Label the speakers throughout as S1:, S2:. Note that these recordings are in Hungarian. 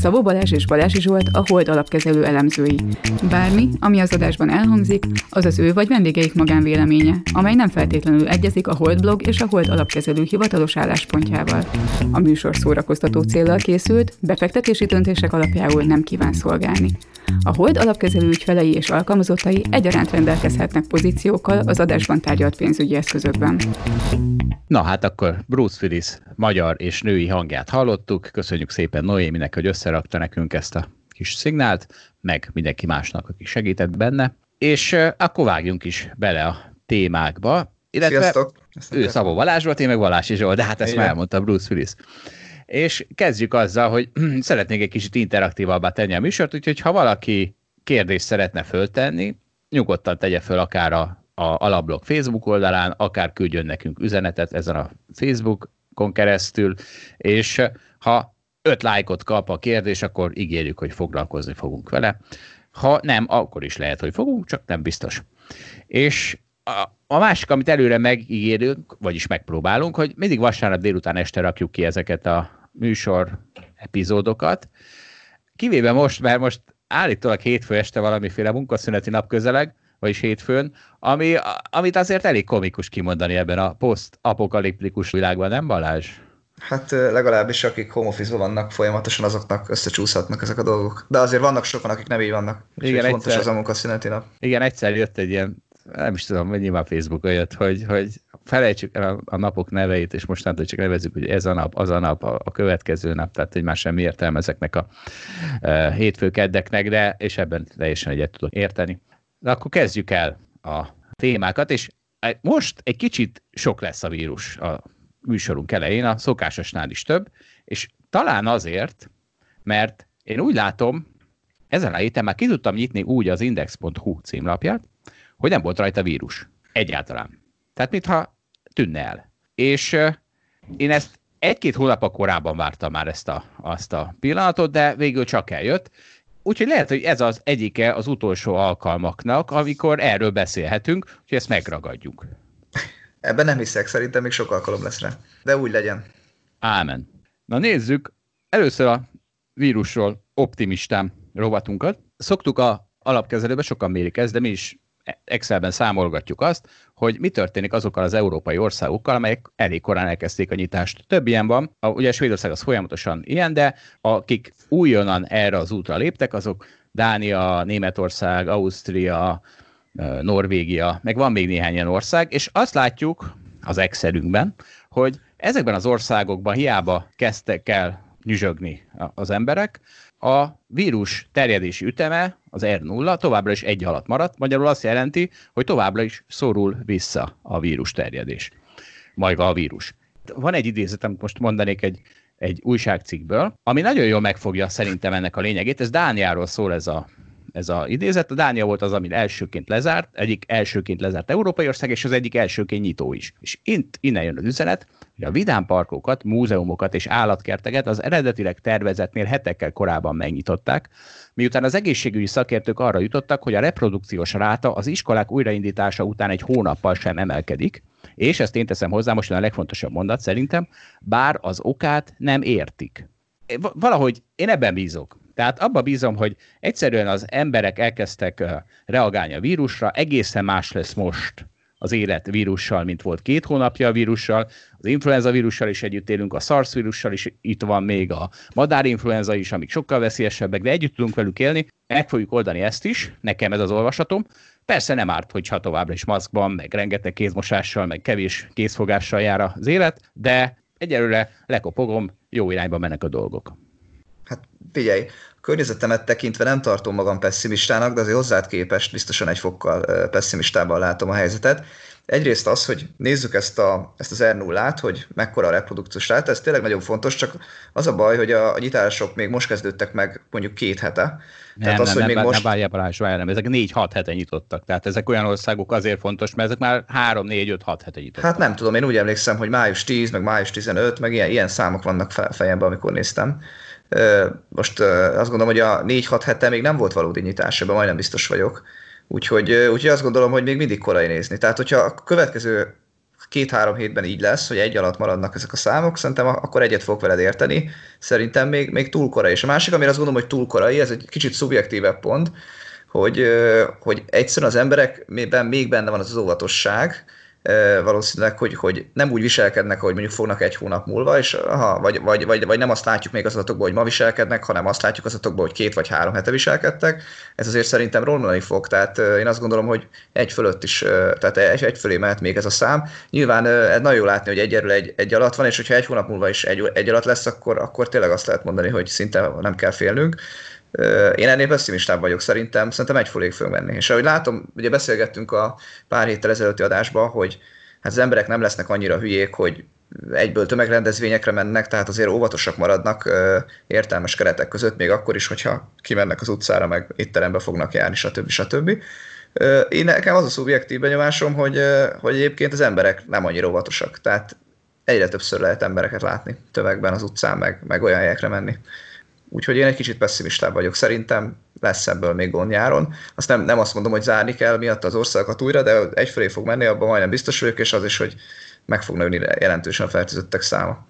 S1: Szabó Balázs és Balázsi Zsolt a Hold alapkezelő elemzői. Bármi, ami az adásban elhangzik, az az ő vagy vendégeik magánvéleménye, amely nem feltétlenül egyezik a Hold blog és a Hold alapkezelő hivatalos álláspontjával. A műsor szórakoztató célral készült, befektetési döntések alapjául nem kíván szolgálni. A Hold alapkezelő ügyfelei és alkalmazottai egyaránt rendelkezhetnek pozíciókkal az adásban tárgyalt pénzügyi eszközökben.
S2: Na hát akkor Bruce Willis magyar és női hangját hallottuk. Köszönjük szépen Noéminek, hogy összerakta nekünk ezt a kis szignált, meg mindenki másnak, aki segített benne. És akkor vágjunk is bele a témákba.
S3: Illetve Sziasztok!
S2: Ő Szabó Balázs volt, én meg Balási Zsolt, de hát ezt Igen. már elmondta Bruce Willis. És kezdjük azzal, hogy szeretnék egy kicsit interaktívabbá tenni a műsort, úgyhogy ha valaki kérdést szeretne föltenni, nyugodtan tegye föl akár a, a Alablog Facebook oldalán, akár küldjön nekünk üzenetet ezen a Facebookon keresztül, és ha öt lájkot kap a kérdés, akkor ígérjük, hogy foglalkozni fogunk vele. Ha nem, akkor is lehet, hogy fogunk, csak nem biztos. És a, a másik, amit előre megígérünk, vagyis megpróbálunk, hogy mindig vasárnap délután este rakjuk ki ezeket a műsor epizódokat. Kivéve most, mert most állítólag hétfő este valamiféle munkaszüneti nap közeleg, vagyis hétfőn, ami, amit azért elég komikus kimondani ebben a post-apokaliptikus világban, nem Balázs?
S3: Hát legalábbis akik home office vannak folyamatosan, azoknak összecsúszhatnak ezek a dolgok. De azért vannak sokan, akik nem így vannak. Igen, fontos egyszer, az a munkaszüneti nap.
S2: Igen, egyszer jött egy ilyen, nem is tudom, hogy nyilván Facebookon jött, hogy, hogy felejtsük el a, a napok neveit, és mostantól csak nevezzük, hogy ez a nap, az a nap, a, a következő nap, tehát hogy már semmi értelme ezeknek a e, hétfőkeddeknek, de és ebben teljesen egyet tudok érteni. De akkor kezdjük el a témákat, és most egy kicsit sok lesz a vírus a műsorunk elején, a szokásosnál is több, és talán azért, mert én úgy látom, ezen a héten már ki tudtam nyitni úgy az index.hu címlapját, hogy nem volt rajta vírus. Egyáltalán. Tehát mintha tűnne el. És én ezt egy-két hónap korábban vártam már ezt a, azt a pillanatot, de végül csak eljött. Úgyhogy lehet, hogy ez az egyike az utolsó alkalmaknak, amikor erről beszélhetünk, hogy ezt megragadjuk.
S3: Ebben nem hiszek, szerintem még sok alkalom lesz rá. De úgy legyen.
S2: Ámen. Na nézzük, először a vírusról optimistám rovatunkat. Szoktuk a alapkezelőbe, sokan mérik ezt, de mi is Excelben számolgatjuk azt, hogy mi történik azokkal az európai országokkal, amelyek elég korán elkezdték a nyitást. Több ilyen van, a, ugye Svédország az folyamatosan ilyen, de akik újonnan erre az útra léptek, azok Dánia, Németország, Ausztria, Norvégia, meg van még néhány ilyen ország, és azt látjuk az Excelünkben, hogy ezekben az országokban hiába kezdtek el nyüzsögni az emberek, a vírus terjedési üteme, az R0 továbbra is egy alatt maradt, magyarul azt jelenti, hogy továbbra is szorul vissza a vírus terjedés, maga a vírus. Van egy idézet, amit most mondanék egy, egy újságcikkből, ami nagyon jól megfogja szerintem ennek a lényegét. Ez Dániáról szól ez a, ez a idézet. A Dánia volt az, ami elsőként lezárt, egyik elsőként lezárt európai ország, és az egyik elsőként nyitó is. És itt, innen jön az üzenet, hogy a vidámparkokat, múzeumokat és állatkerteket az eredetileg tervezetnél hetekkel korábban megnyitották, miután az egészségügyi szakértők arra jutottak, hogy a reprodukciós ráta az iskolák újraindítása után egy hónappal sem emelkedik, és ezt én teszem hozzá, most a legfontosabb mondat szerintem, bár az okát nem értik. Valahogy én ebben bízok. Tehát abba bízom, hogy egyszerűen az emberek elkezdtek reagálni a vírusra, egészen más lesz most az élet vírussal, mint volt két hónapja a vírussal, az influenza vírussal is együtt élünk, a SARS vírussal is itt van még a madárinfluenza is, amik sokkal veszélyesebbek, de együtt tudunk velük élni, meg fogjuk oldani ezt is, nekem ez az olvasatom. Persze nem árt, hogyha továbbra is maszkban, meg rengeteg kézmosással, meg kevés kézfogással jár az élet, de egyelőre lekopogom, jó irányba mennek a dolgok.
S3: Hát figyelj, környezetemet tekintve nem tartom magam pessimistának, de azért hozzád képest biztosan egy fokkal pessimistában látom a helyzetet. Egyrészt az, hogy nézzük ezt, a, ezt az r 0 hogy mekkora a reprodukciós ráta, ez tényleg nagyon fontos, csak az a baj, hogy a, a nyitások még most kezdődtek meg mondjuk két hete.
S2: Nem, tehát az, nem, hogy még nem, most... nem várjál Balázs, várjál, nem, ezek 4-6 hete nyitottak. Tehát ezek olyan országok azért fontos, mert ezek már 3-4-5-6 hete nyitottak.
S3: Hát nem tudom, én úgy emlékszem, hogy május 10, meg május 15, meg ilyen, ilyen számok vannak fejemben, amikor néztem Most azt gondolom, hogy a 4-6 hete még nem volt valódi nyitás, ebben majdnem biztos vagyok. Úgyhogy, úgyhogy azt gondolom, hogy még mindig korai nézni. Tehát, hogyha a következő két-három hétben így lesz, hogy egy alatt maradnak ezek a számok, szerintem akkor egyet fogok veled érteni. Szerintem még, még túl korai. És a másik, amire azt gondolom, hogy túl korai, ez egy kicsit szubjektívebb pont, hogy, hogy egyszerűen az emberekben még benne van az, az óvatosság, valószínűleg, hogy, hogy nem úgy viselkednek, hogy mondjuk fognak egy hónap múlva, és aha, vagy, vagy, vagy, vagy nem azt látjuk még az adatokból, hogy ma viselkednek, hanem azt látjuk az adatokból, hogy két vagy három hete viselkedtek. Ez azért szerintem romlani fog, tehát én azt gondolom, hogy egy fölött is, tehát egy, egy fölé mehet még ez a szám. Nyilván ez nagyon jó látni, hogy egy erről egy, egy alatt van, és hogyha egy hónap múlva is egy, egy alatt lesz, akkor, akkor tényleg azt lehet mondani, hogy szinte nem kell félnünk. Én ennél pessimistább vagyok szerintem, szerintem egy fölé fog menni. És ahogy látom, ugye beszélgettünk a pár héttel ezelőtti adásban, hogy hát az emberek nem lesznek annyira hülyék, hogy egyből tömegrendezvényekre mennek, tehát azért óvatosak maradnak értelmes keretek között, még akkor is, hogyha kimennek az utcára, meg étterembe fognak járni, stb. stb. Én nekem az a szubjektív benyomásom, hogy, hogy egyébként az emberek nem annyira óvatosak, tehát egyre többször lehet embereket látni tömegben az utcán, meg, meg olyan helyekre menni. Úgyhogy én egy kicsit pessimistább vagyok. Szerintem lesz ebből még gond nyáron. Azt nem, nem azt mondom, hogy zárni kell miatt az országokat újra, de egyfelé fog menni, abban majdnem biztos vagyok, és az is, hogy meg fog nőni jelentősen a fertőzöttek száma.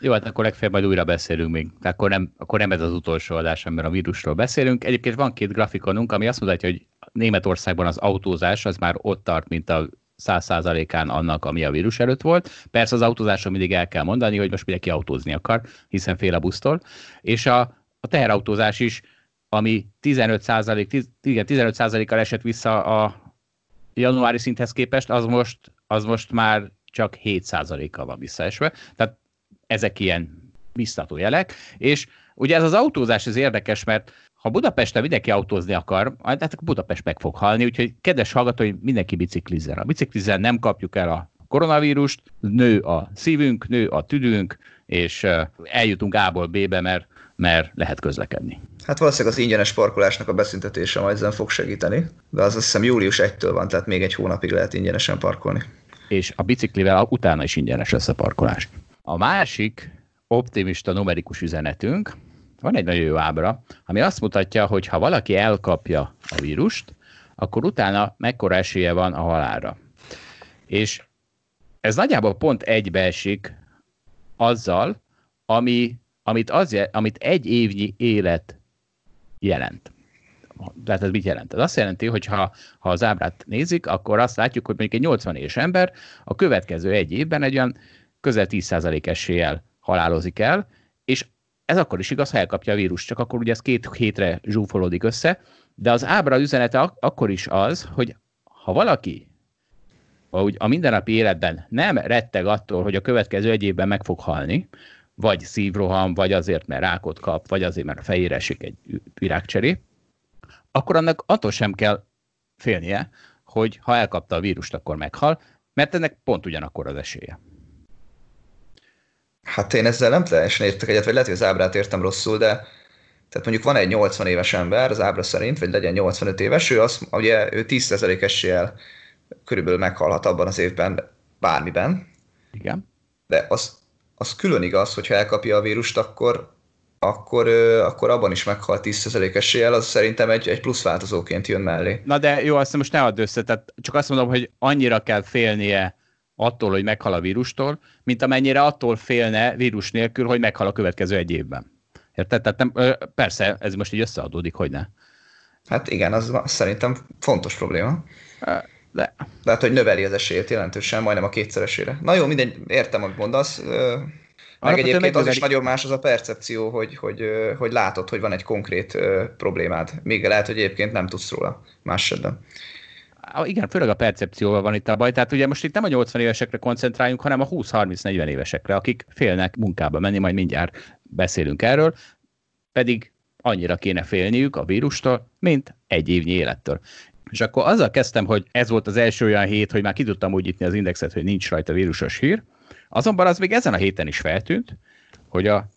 S2: Jó, hát akkor legfeljebb majd újra beszélünk még. Akkor nem, akkor nem ez az utolsó adás, amiben a vírusról beszélünk. Egyébként van két grafikonunk, ami azt mutatja, hogy Németországban az autózás az már ott tart, mint a száz százalékán annak, ami a vírus előtt volt. Persze az autózáson mindig el kell mondani, hogy most mindenki autózni akar, hiszen fél a busztól. És a a teherautózás is, ami 15 százalék, igen, 15% kal esett vissza a januári szinthez képest, az most, az most már csak 7% kal van visszaesve. Tehát ezek ilyen biztató jelek, és ugye ez az autózás ez érdekes, mert ha Budapesten mindenki autózni akar, hát akkor Budapest meg fog halni, úgyhogy kedves hallgató, mindenki biciklizzen. A biciklizzen nem kapjuk el a koronavírust, nő a szívünk, nő a tüdőnk, és eljutunk A-ból B-be, mert mert lehet közlekedni.
S3: Hát valószínűleg az ingyenes parkolásnak a beszüntetése majd ezen fog segíteni, de az azt hiszem július 1-től van, tehát még egy hónapig lehet ingyenesen parkolni.
S2: És a biciklivel utána is ingyenes lesz a parkolás. A másik optimista numerikus üzenetünk, van egy nagyon jó ábra, ami azt mutatja, hogy ha valaki elkapja a vírust, akkor utána mekkora esélye van a halálra. És ez nagyjából pont egybeesik azzal, ami amit, az, amit egy évnyi élet jelent. Tehát ez mit jelent? Ez azt jelenti, hogy ha, ha az ábrát nézik, akkor azt látjuk, hogy mondjuk egy 80 éves ember a következő egy évben egy olyan közel 10% eséllyel halálozik el, és ez akkor is igaz, ha elkapja a vírus, csak akkor ugye ez két hétre zsúfolódik össze, de az ábra üzenete ak- akkor is az, hogy ha valaki ahogy a mindennapi életben nem retteg attól, hogy a következő egy évben meg fog halni, vagy szívroham, vagy azért, mert rákot kap, vagy azért, mert a fejére esik egy virágcseré, akkor annak attól sem kell félnie, hogy ha elkapta a vírust, akkor meghal, mert ennek pont ugyanakkor az esélye.
S3: Hát én ezzel nem teljesen értek egyet, vagy lehet, hogy az ábrát értem rosszul, de tehát mondjuk van egy 80 éves ember az ábra szerint, vagy legyen 85 éves, ő, az, ugye, ő 10% eséllyel körülbelül meghalhat abban az évben bármiben.
S2: Igen.
S3: De az az külön igaz, hogyha elkapja a vírust, akkor, akkor, akkor abban is meghal 10% eséllyel, az szerintem egy, egy plusz változóként jön mellé.
S2: Na de jó, azt most ne add össze, tehát csak azt mondom, hogy annyira kell félnie attól, hogy meghal a vírustól, mint amennyire attól félne vírus nélkül, hogy meghal a következő egy évben. Érted? Tehát nem, persze, ez most így összeadódik, hogy ne.
S3: Hát igen, az szerintem fontos probléma.
S2: De.
S3: Tehát, hogy növeli az esélyét jelentősen, majdnem a kétszeresére. Na jó, mindegy, értem, amit mondasz. Meg egyébként az is nagyon más az a percepció, hogy, hogy, hogy látod, hogy van egy konkrét problémád. Még lehet, hogy egyébként nem tudsz róla más esetben.
S2: Igen, főleg a percepcióval van itt a baj. Tehát ugye most itt nem a 80 évesekre koncentráljunk, hanem a 20-30-40 évesekre, akik félnek munkába menni, majd mindjárt beszélünk erről, pedig annyira kéne félniük a vírustól, mint egy évnyi élettől. És akkor azzal kezdtem, hogy ez volt az első olyan hét, hogy már ki tudtam úgy nyitni az indexet, hogy nincs rajta vírusos hír. Azonban az még ezen a héten is feltűnt, hogy a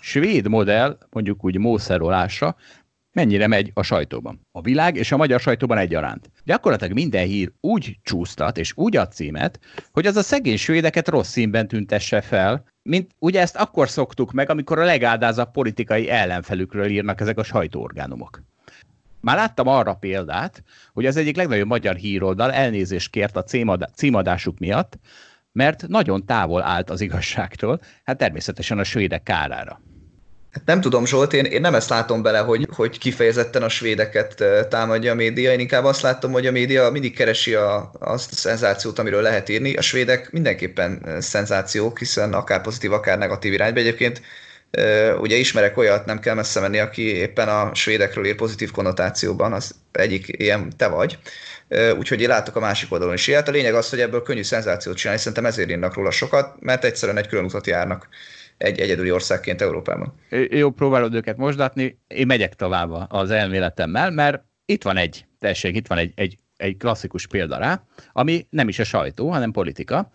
S2: svéd modell, mondjuk úgy mószerolásra, mennyire megy a sajtóban. A világ és a magyar sajtóban egyaránt. Gyakorlatilag minden hír úgy csúsztat és úgy ad címet, hogy az a szegény svédeket rossz színben tüntesse fel, mint ugye ezt akkor szoktuk meg, amikor a legádázabb politikai ellenfelükről írnak ezek a sajtóorgánumok. Már láttam arra példát, hogy az egyik legnagyobb magyar híroldal elnézést kért a címadásuk miatt, mert nagyon távol állt az igazságtól, hát természetesen a svédek kárára.
S3: Hát nem tudom, Zsolt, én, én nem ezt látom bele, hogy, hogy kifejezetten a svédeket támadja a média, én inkább azt látom, hogy a média mindig keresi a, azt a szenzációt, amiről lehet írni. A svédek mindenképpen szenzációk, hiszen akár pozitív, akár negatív irányba. Egyébként ugye ismerek olyat, nem kell messze menni, aki éppen a svédekről ír pozitív konnotációban, az egyik ilyen te vagy. Úgyhogy én látok a másik oldalon is ilyet. A lényeg az, hogy ebből könnyű szenzációt csinálni, szerintem ezért írnak róla sokat, mert egyszerűen egy külön utat járnak egy egyedüli országként Európában.
S2: Jó, próbálod őket mosdatni, én megyek tovább az elméletemmel, mert itt van egy, tessék, itt van egy, egy, egy klasszikus példa rá, ami nem is a sajtó, hanem politika.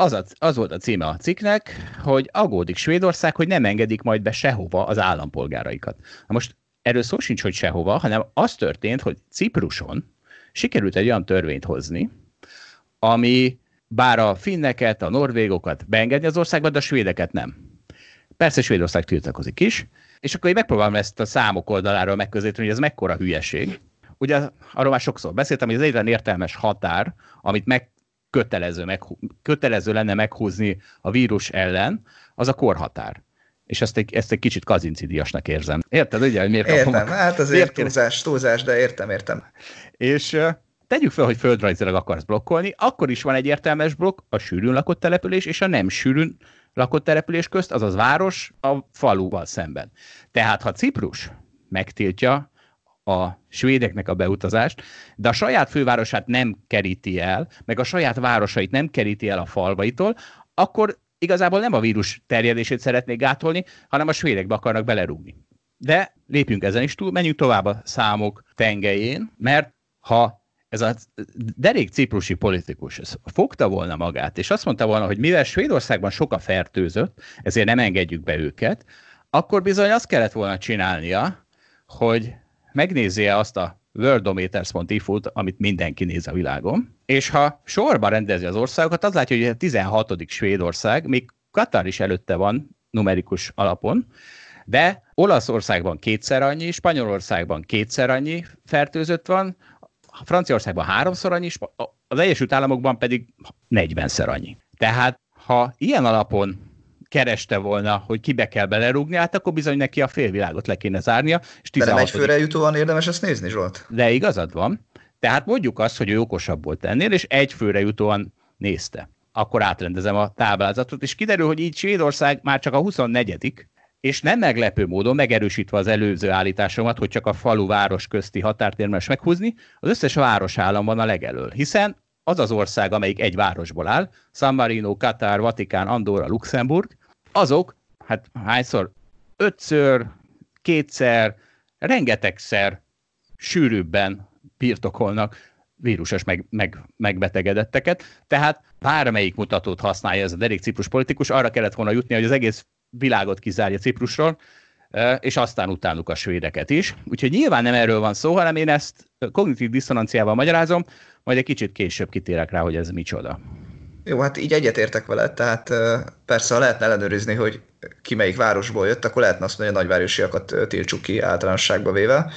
S2: Az, a, az volt a címe a cikknek, hogy aggódik Svédország, hogy nem engedik majd be sehova az állampolgáraikat. Na most erről szó sincs, hogy sehova, hanem az történt, hogy Cipruson sikerült egy olyan törvényt hozni, ami bár a finneket, a norvégokat beengedni az országba, de a svédeket nem. Persze Svédország tiltakozik is, és akkor én megpróbálom ezt a számok oldaláról megközelíteni, hogy ez mekkora hülyeség. Ugye arról már sokszor beszéltem, hogy az egyetlen értelmes határ, amit meg kötelező, meg, kötelező lenne meghúzni a vírus ellen, az a korhatár. És ezt egy, ezt egy kicsit kazincidiasnak érzem. Érted, ugye, hogy miért
S3: Értem, kapom? hát azért túlzás, túlzás, de értem, értem.
S2: És tegyük fel, hogy földrajzilag akarsz blokkolni, akkor is van egy értelmes blokk, a sűrűn lakott település és a nem sűrűn lakott település közt, azaz város a faluval szemben. Tehát ha Ciprus megtiltja a svédeknek a beutazást, de a saját fővárosát nem keríti el, meg a saját városait nem keríti el a falvaitól, akkor igazából nem a vírus terjedését szeretnék gátolni, hanem a svédekbe akarnak belerúgni. De lépjünk ezen is túl, menjünk tovább a számok tengelyén, mert ha ez a derék ciprusi politikus ez fogta volna magát, és azt mondta volna, hogy mivel Svédországban sok a fertőzött, ezért nem engedjük be őket, akkor bizony azt kellett volna csinálnia, hogy megnézzél azt a worldometers.info-t, amit mindenki néz a világon, és ha sorba rendezi az országokat, az látja, hogy a 16. Svédország, még Katar is előtte van numerikus alapon, de Olaszországban kétszer annyi, Spanyolországban kétszer annyi fertőzött van, Franciaországban háromszor annyi, az Egyesült Államokban pedig 40-szer annyi. Tehát ha ilyen alapon kereste volna, hogy kibe kell belerúgni, hát akkor bizony neki a félvilágot le kéne zárnia.
S3: És De nem egy főre jutóan érdemes ezt nézni, Zsolt?
S2: De igazad van. Tehát mondjuk azt, hogy ő okosabb volt ennél, és egy főre jutóan nézte. Akkor átrendezem a táblázatot, és kiderül, hogy így Svédország már csak a 24 és nem meglepő módon megerősítve az előző állításomat, hogy csak a falu-város közti határt érdemes meghúzni, az összes városállam van a legelől, hiszen az az ország, amelyik egy városból áll, San Marino, Katar, Vatikán, Andorra, Luxemburg, azok, hát hányszor, ötször, kétszer, rengetegszer sűrűbben birtokolnak vírusos meg, meg, megbetegedetteket. Tehát bármelyik mutatót használja ez a derék ciprus politikus, arra kellett volna jutni, hogy az egész világot kizárja Ciprusról, és aztán utánuk a svédeket is. Úgyhogy nyilván nem erről van szó, hanem én ezt kognitív diszonanciával magyarázom, majd egy kicsit később kitérek rá, hogy ez micsoda.
S3: Jó, hát így egyetértek vele, tehát persze, ha lehetne ellenőrizni, hogy ki melyik városból jött, akkor lehetne azt mondani, hogy a nagyvárosiakat tiltsuk ki általánosságba véve.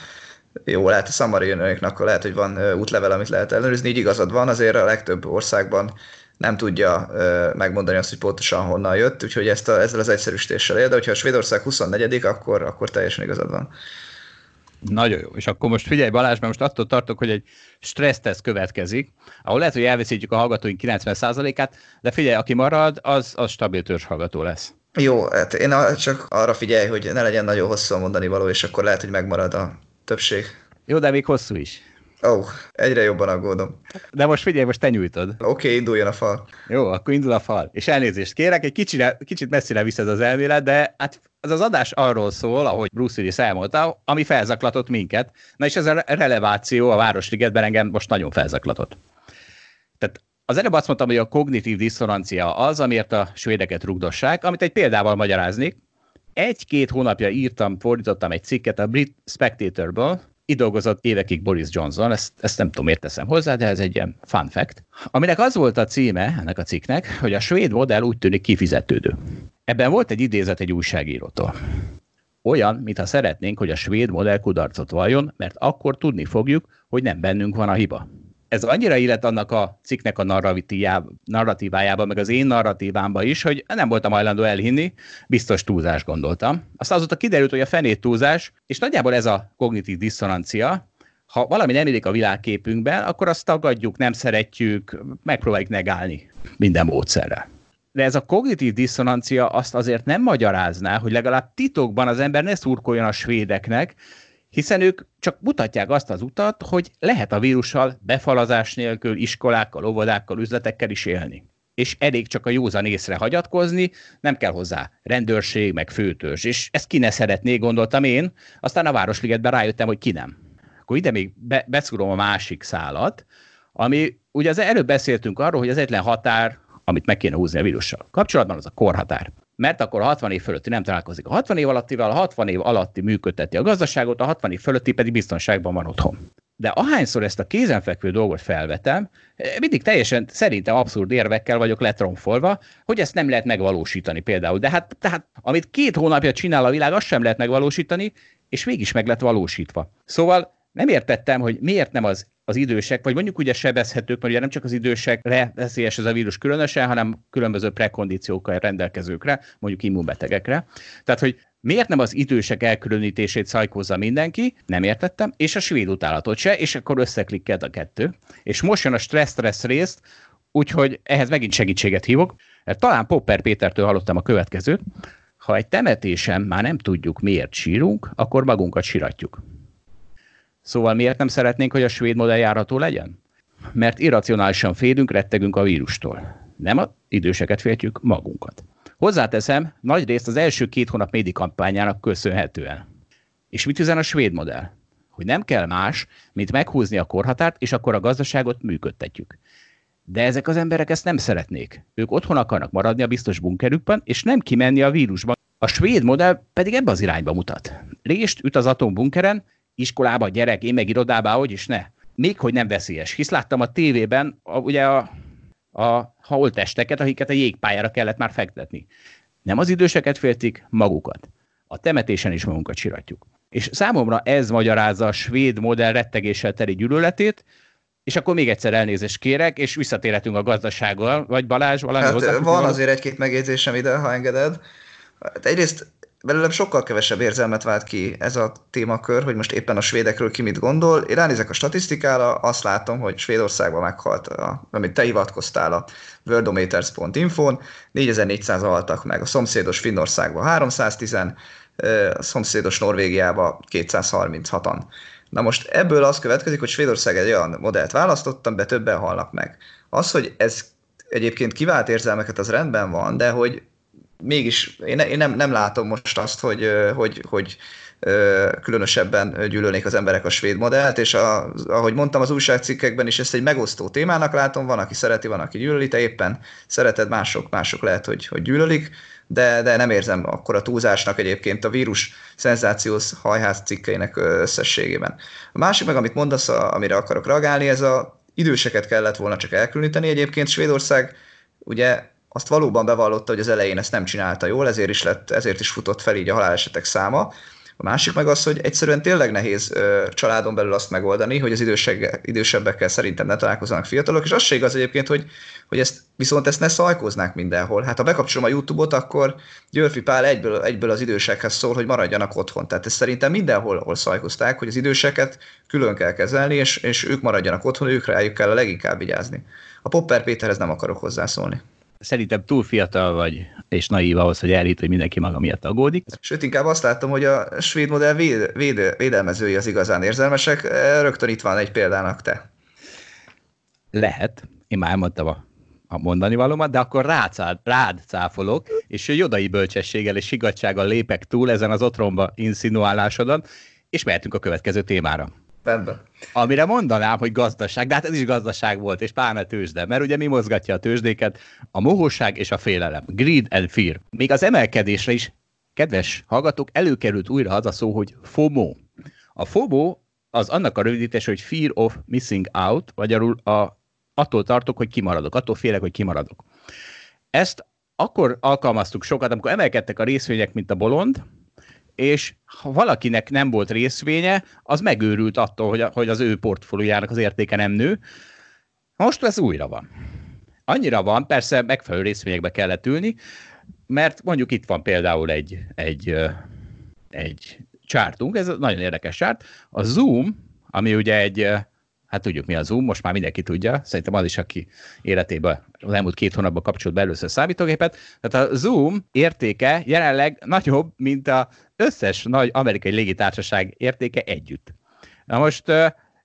S3: Jó, lehet a szamarinőknek, lehet, hogy van útlevel, amit lehet ellenőrizni, így igazad van, azért a legtöbb országban nem tudja megmondani azt, hogy pontosan honnan jött, úgyhogy ezt a, ezzel az egyszerűsítéssel él, de hogyha a Svédország 24 akkor, akkor teljesen igazad van.
S2: Nagyon jó. És akkor most figyelj Balázs, mert most attól tartok, hogy egy stressztesz következik, ahol lehet, hogy elveszítjük a hallgatóink 90%-át, de figyelj, aki marad, az, az stabil törzs hallgató lesz.
S3: Jó, hát én csak arra figyelj, hogy ne legyen nagyon hosszú mondani való, és akkor lehet, hogy megmarad a többség.
S2: Jó, de még hosszú is.
S3: Ó, oh, egyre jobban aggódom.
S2: De most figyelj, most te nyújtod.
S3: Oké, okay, induljon a fal.
S2: Jó, akkor indul a fal. És elnézést kérek, egy kicsire, kicsit messzire viszed az elmélet, de hát az az adás arról szól, ahogy Bruce Willis elmondta, ami felzaklatott minket. Na és ez a releváció a Városligetben engem most nagyon felzaklatott. Tehát az előbb azt mondtam, hogy a kognitív diszonancia az, amiért a svédeket rugdossák, amit egy példával magyaráznék. Egy-két hónapja írtam, fordítottam egy cikket a Brit Spectatorből, itt dolgozott évekig Boris Johnson, ezt, ezt nem tudom, miért teszem hozzá, de ez egy ilyen fun fact, aminek az volt a címe ennek a cikknek, hogy a svéd modell úgy tűnik kifizetődő. Ebben volt egy idézet egy újságírótól. Olyan, mintha szeretnénk, hogy a svéd modell kudarcot valljon, mert akkor tudni fogjuk, hogy nem bennünk van a hiba. Ez annyira illet annak a cikknek a narratívájába, meg az én narratívámba is, hogy nem voltam hajlandó elhinni, biztos túlzás gondoltam. Aztán azóta kiderült, hogy a fenét túlzás, és nagyjából ez a kognitív diszonancia, ha valami nem illik a világképünkben, akkor azt tagadjuk, nem szeretjük, megpróbáljuk negálni minden módszerrel de ez a kognitív diszonancia azt azért nem magyarázná, hogy legalább titokban az ember ne szurkoljon a svédeknek, hiszen ők csak mutatják azt az utat, hogy lehet a vírussal befalazás nélkül iskolákkal, óvodákkal, üzletekkel is élni. És elég csak a józan észre hagyatkozni, nem kell hozzá rendőrség, meg főtörzs. És ezt ki ne szeretné, gondoltam én, aztán a Városligetben rájöttem, hogy ki nem. Akkor ide még be, beszúrom a másik szálat, ami ugye az előbb beszéltünk arról, hogy az egyetlen határ amit meg kéne húzni a vírussal. Kapcsolatban az a korhatár. Mert akkor a 60 év fölötti nem találkozik a 60 év alattival, a 60 év alatti működteti a gazdaságot, a 60 év fölötti pedig biztonságban van otthon. De ahányszor ezt a kézenfekvő dolgot felvetem, mindig teljesen szerintem abszurd érvekkel vagyok letromfolva, hogy ezt nem lehet megvalósítani például. De hát tehát, amit két hónapja csinál a világ, azt sem lehet megvalósítani, és mégis meg lett valósítva. Szóval nem értettem, hogy miért nem az az idősek, vagy mondjuk ugye sebezhetők, mert ugye nem csak az idősekre veszélyes ez a vírus különösen, hanem különböző prekondíciókkal rendelkezőkre, mondjuk immunbetegekre. Tehát, hogy miért nem az idősek elkülönítését szajkózza mindenki, nem értettem, és a svéd utálatot se, és akkor összeklikked a kettő. És most jön a stressz-stressz részt, úgyhogy ehhez megint segítséget hívok. Talán Popper Pétertől hallottam a következőt, ha egy temetésen már nem tudjuk, miért sírunk, akkor magunkat siratjuk. Szóval miért nem szeretnénk, hogy a svéd modell járható legyen? Mert irracionálisan félünk, rettegünk a vírustól. Nem a időseket féltjük, magunkat. Hozzáteszem, nagy részt az első két hónap médi kampányának köszönhetően. És mit üzen a svéd modell? Hogy nem kell más, mint meghúzni a korhatárt, és akkor a gazdaságot működtetjük. De ezek az emberek ezt nem szeretnék. Ők otthon akarnak maradni a biztos bunkerükben, és nem kimenni a vírusban. A svéd modell pedig ebbe az irányba mutat. Rést üt az atombunkeren, iskolába, gyerek, én meg irodába, hogy is ne. Még hogy nem veszélyes, hisz láttam a tévében a, ugye a, a holtesteket, akiket a jégpályára kellett már fektetni. Nem az időseket féltik, magukat. A temetésen is magunkat siratjuk. És számomra ez magyarázza a svéd modell rettegéssel teli gyűlöletét, és akkor még egyszer elnézést kérek, és visszatérhetünk a gazdasággal, vagy Balázs, valami
S3: hát, Van azért egy-két megjegyzésem ide, ha engeded. Hát egyrészt belőlem sokkal kevesebb érzelmet vált ki ez a témakör, hogy most éppen a svédekről ki mit gondol. Én ránézek a statisztikára, azt látom, hogy Svédországban meghalt, a, amit te hivatkoztál a worldometers.info-n, 4400 haltak meg, a szomszédos Finnországban 310, a szomszédos Norvégiában 236-an. Na most ebből az következik, hogy Svédország egy olyan modellt választottam, be többen halnak meg. Az, hogy ez egyébként kivált érzelmeket, az rendben van, de hogy mégis én, én nem, nem látom most azt, hogy, hogy, hogy különösebben gyűlölnék az emberek a svéd modellt, és a, ahogy mondtam az újságcikkekben is, ezt egy megosztó témának látom, van, aki szereti, van, aki gyűlöli, te éppen szereted, mások, mások lehet, hogy, hogy gyűlölik, de, de nem érzem akkor a túlzásnak egyébként a vírus szenzációs hajház cikkeinek összességében. A másik meg, amit mondasz, amire akarok reagálni, ez a időseket kellett volna csak elkülöníteni. Egyébként Svédország ugye azt valóban bevallotta, hogy az elején ezt nem csinálta jól, ezért is, lett, ezért is futott fel így a halálesetek száma. A másik meg az, hogy egyszerűen tényleg nehéz ö, családon belül azt megoldani, hogy az időseg, idősebbekkel szerintem ne találkozzanak fiatalok, és az se igaz egyébként, hogy, hogy ezt, viszont ezt ne szajkoznák mindenhol. Hát ha bekapcsolom a YouTube-ot, akkor Györfi Pál egyből, egyből az idősekhez szól, hogy maradjanak otthon. Tehát ezt szerintem mindenhol hol szajkozták, hogy az időseket külön kell kezelni, és, és ők maradjanak otthon, ők rájuk kell a leginkább vigyázni. A Popper Péterhez nem akarok hozzászólni
S2: szerintem túl fiatal vagy, és naív ahhoz, hogy elhitt, hogy mindenki maga miatt aggódik.
S3: Sőt, inkább azt láttam, hogy a svéd modell véd, véd, védelmezői az igazán érzelmesek. Rögtön itt van egy példának te.
S2: Lehet. Én már elmondtam a, a mondani valómat, de akkor rád, rád cáfolok, és jodai bölcsességgel és sigatsággal lépek túl ezen az otromba insinuálásodon, és mehetünk a következő témára.
S3: Rendben.
S2: Amire mondanám, hogy gazdaság, de hát ez is gazdaság volt, és pláne tőzsde, mert ugye mi mozgatja a tőzsdéket? A mohóság és a félelem. Greed and fear. Még az emelkedésre is, kedves hallgatók, előkerült újra az a szó, hogy FOMO. A FOMO az annak a rövidítés, hogy Fear of Missing Out, vagy a, attól tartok, hogy kimaradok, attól félek, hogy kimaradok. Ezt akkor alkalmaztuk sokat, amikor emelkedtek a részvények, mint a bolond, és ha valakinek nem volt részvénye, az megőrült attól, hogy, a, hogy az ő portfóliójának az értéke nem nő. Most ez újra van. Annyira van, persze megfelelő részvényekbe kellett ülni, mert mondjuk itt van például egy, egy, egy csártunk, ez nagyon érdekes csárt. A Zoom, ami ugye egy, hát tudjuk mi a Zoom, most már mindenki tudja, szerintem az is, aki életében az elmúlt két hónapban kapcsolt be először számítógépet. Tehát a Zoom értéke jelenleg nagyobb, mint az összes nagy amerikai légitársaság értéke együtt. Na most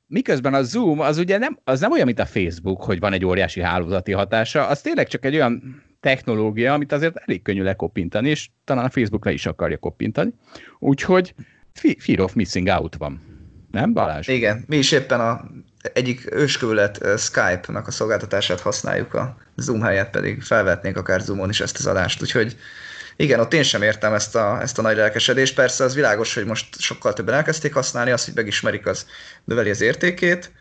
S2: miközben a Zoom az ugye nem, az nem olyan, mint a Facebook, hogy van egy óriási hálózati hatása, az tényleg csak egy olyan technológia, amit azért elég könnyű lekoppintani, és talán a Facebook le is akarja koppintani. Úgyhogy fear of missing out van. Nem, Balázs?
S3: Igen, mi is éppen a egyik őskövület Skype-nak a szolgáltatását használjuk, a Zoom helyett pedig felvetnénk akár Zoomon is ezt az adást, úgyhogy igen, ott én sem értem ezt a, ezt a nagy lelkesedést. Persze az világos, hogy most sokkal többen elkezdték használni, az, hogy megismerik, az növeli az értékét.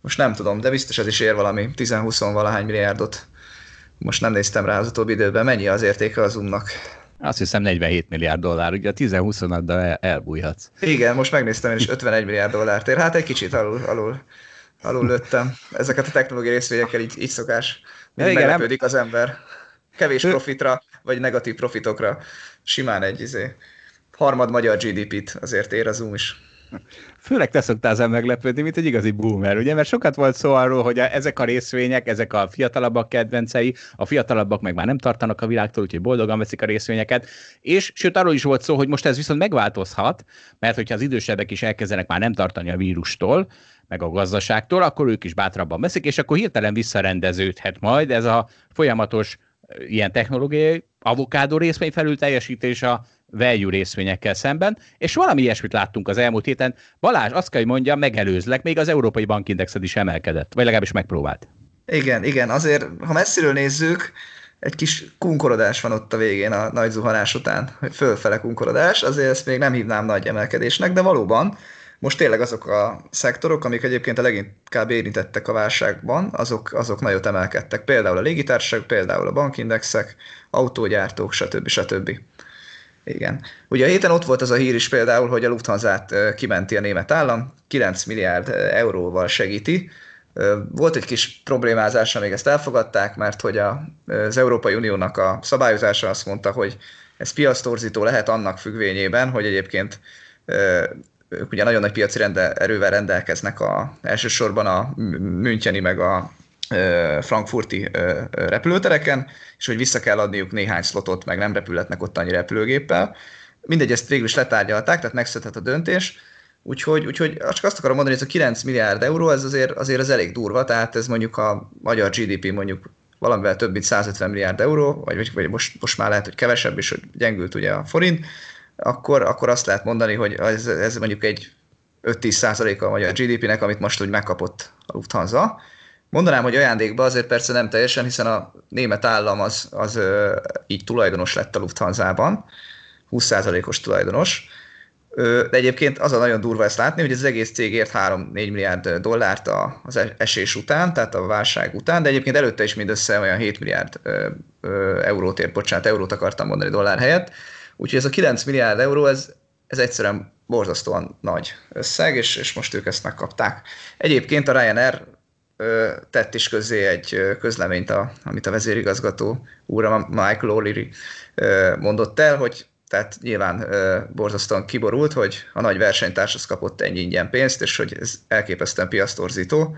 S3: Most nem tudom, de biztos ez is ér valami 10-20 valahány milliárdot. Most nem néztem rá az utóbbi időben. Mennyi az értéke az Zoomnak?
S2: Azt hiszem 47 milliárd dollár, ugye a 10-20 de el, elbújhatsz.
S3: Igen, most megnéztem, és 51 milliárd dollárt ér. Hát egy kicsit alul, alul, alul lőttem. Ezeket a technológiai részvényekkel így, így szokás. Ja, igen, meglepődik az ember. Kevés profitra, vagy negatív profitokra simán egy izé, harmad magyar GDP-t azért ér az Zoom is.
S2: Főleg te szoktál ezen meglepődni, mint egy igazi boomer, ugye? Mert sokat volt szó arról, hogy ezek a részvények, ezek a fiatalabbak kedvencei, a fiatalabbak meg már nem tartanak a világtól, úgyhogy boldogan veszik a részvényeket. És sőt, arról is volt szó, hogy most ez viszont megváltozhat, mert hogyha az idősebbek is elkezdenek már nem tartani a vírustól, meg a gazdaságtól, akkor ők is bátrabban veszik, és akkor hirtelen visszarendeződhet majd ez a folyamatos ilyen technológiai avokádó részvény felül teljesítés a value részvényekkel szemben, és valami ilyesmit láttunk az elmúlt héten. Balázs, azt kell, hogy mondjam, megelőzlek, még az Európai Bankindexed is emelkedett, vagy legalábbis megpróbált.
S3: Igen, igen, azért, ha messziről nézzük, egy kis kunkorodás van ott a végén a nagy zuhanás után, hogy fölfele kunkorodás, azért ezt még nem hívnám nagy emelkedésnek, de valóban most tényleg azok a szektorok, amik egyébként a leginkább érintettek a válságban, azok, azok nagyot emelkedtek. Például a légitársaság, például a bankindexek, autógyártók, stb. stb. Igen. Ugye a héten ott volt az a hír is például, hogy a Lufthansa-t kimenti a német állam, 9 milliárd euróval segíti. Volt egy kis problémázás, amíg ezt elfogadták, mert hogy a, az Európai Uniónak a szabályozása azt mondta, hogy ez piasztorzító lehet annak függvényében, hogy egyébként ők ugye nagyon nagy piaci rende, erővel rendelkeznek a, elsősorban a Müncheni meg a frankfurti repülőtereken, és hogy vissza kell adniuk néhány slotot, meg nem repülhetnek ott annyi repülőgéppel. Mindegy, ezt végül is letárgyalták, tehát megszületett a döntés, úgyhogy, úgyhogy csak azt akarom mondani, hogy ez a 9 milliárd euró, ez azért, azért az elég durva, tehát ez mondjuk a magyar GDP mondjuk valamivel több mint 150 milliárd euró, vagy, vagy most, most már lehet, hogy kevesebb is, hogy gyengült ugye a forint, akkor, akkor azt lehet mondani, hogy ez, ez mondjuk egy 5-10 százaléka a magyar GDP-nek, amit most úgy megkapott a Lufthansa. Mondanám, hogy ajándékba azért persze nem teljesen, hiszen a német állam az, az így tulajdonos lett a Lufthansa-ban, 20%-os tulajdonos. De egyébként az a nagyon durva ezt látni, hogy az egész cég ért 3-4 milliárd dollárt az esés után, tehát a válság után, de egyébként előtte is mindössze olyan 7 milliárd eurót ért, bocsánat, eurót akartam mondani dollár helyett. Úgyhogy ez a 9 milliárd euró, ez, ez egyszerűen borzasztóan nagy összeg, és, és most ők ezt megkapták. Egyébként a Ryanair ö, tett is közé egy közleményt, a, amit a vezérigazgató úr, Michael O'Leary mondott el, hogy tehát nyilván ö, borzasztóan kiborult, hogy a nagy versenytárshoz kapott ennyi ingyen pénzt, és hogy ez elképesztően piasztorzító.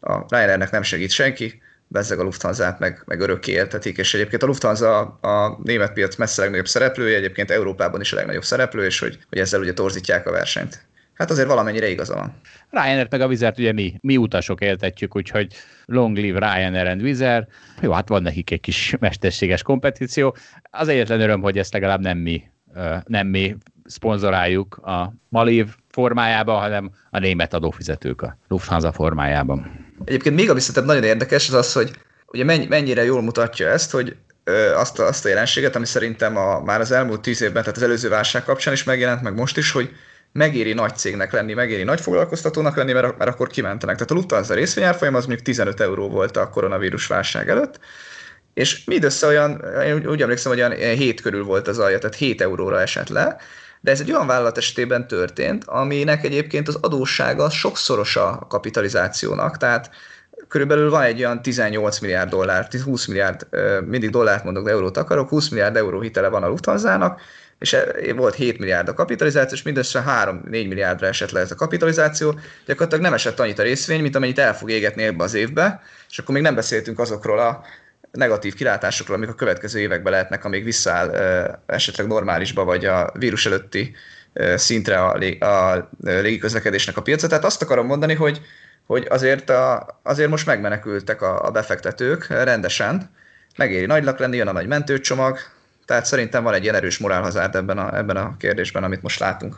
S3: A Ryanairnek nem segít senki, bezzeg a Lufthansa-t meg, meg örökké éltetik, és egyébként a Lufthansa a német piac messze legnagyobb szereplője, egyébként Európában is a legnagyobb szereplő, és hogy, hogy ezzel ugye torzítják a versenyt. Hát azért valamennyire igaza van.
S2: Ryanair meg a Vizert ugye mi, mi utasok éltetjük, úgyhogy long live Ryanair and Vizer. Jó, hát van nekik egy kis mesterséges kompetíció. Az egyetlen öröm, hogy ezt legalább nem mi, nem mi szponzoráljuk a Malív formájában, hanem a német adófizetők a Lufthansa formájában.
S3: Egyébként még ami szerintem nagyon érdekes, az az, hogy ugye mennyire jól mutatja ezt, hogy azt a, azt a jelenséget, ami szerintem a, már az elmúlt tíz évben, tehát az előző válság kapcsán is megjelent, meg most is, hogy megéri nagy cégnek lenni, megéri nagy foglalkoztatónak lenni, mert, mert akkor kimentenek. Tehát a Lufthansa részvényárfolyam az mondjuk 15 euró volt a koronavírus válság előtt, és mindössze olyan, én úgy emlékszem, hogy olyan 7 körül volt az alja, tehát 7 euróra esett le, de ez egy olyan vállalat esetében történt, aminek egyébként az adóssága sokszoros a kapitalizációnak, tehát körülbelül van egy olyan 18 milliárd dollár, 20 milliárd, mindig dollárt mondok, de eurót akarok, 20 milliárd euró hitele van a Lufthansa-nak, és e, volt 7 milliárd a kapitalizáció, és mindössze 3-4 milliárdra esett le ez a kapitalizáció, gyakorlatilag nem esett annyit a részvény, mint amennyit el fog égetni ebbe az évbe, és akkor még nem beszéltünk azokról a negatív kilátásokról, amik a következő években lehetnek, amíg visszaáll esetleg normálisba, vagy a vírus előtti szintre a, a légiközlekedésnek a piaca. Tehát azt akarom mondani, hogy, hogy azért, a, azért most megmenekültek a, a befektetők rendesen, megéri nagylak lenni, jön a nagy mentőcsomag, tehát szerintem van egy ilyen erős morálhazárd ebben a, ebben a kérdésben, amit most látunk.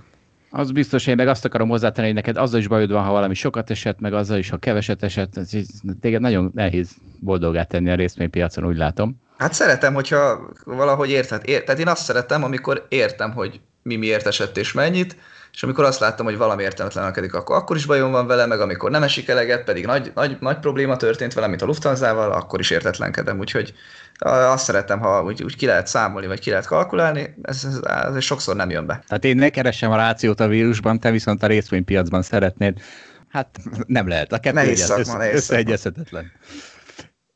S2: Az biztos, én meg azt akarom hozzátenni, hogy neked azzal is bajod van, ha valami sokat esett, meg azzal is, ha keveset esett. Téged nagyon nehéz boldogát tenni a részvénypiacon, úgy látom.
S3: Hát szeretem, hogyha valahogy érted. Ér, tehát én azt szeretem, amikor értem, hogy mi miért esett és mennyit, és amikor azt láttam, hogy valami értelmetlenkedik, akkor, akkor is bajom van vele, meg amikor nem esik eleget, pedig nagy, nagy, nagy probléma történt vele, mint a Lufthansa-val, akkor is értetlenkedem. Úgyhogy azt szeretem, ha úgy, úgy ki lehet számolni, vagy ki lehet kalkulálni, ez, ez, ez sokszor nem jön be.
S2: Tehát én ne keresem a rációt a vírusban, te viszont a részvénypiacban szeretnéd. Hát nem lehet, a kettő nehéz szakma, össze, nehéz összeegyezhetetlen.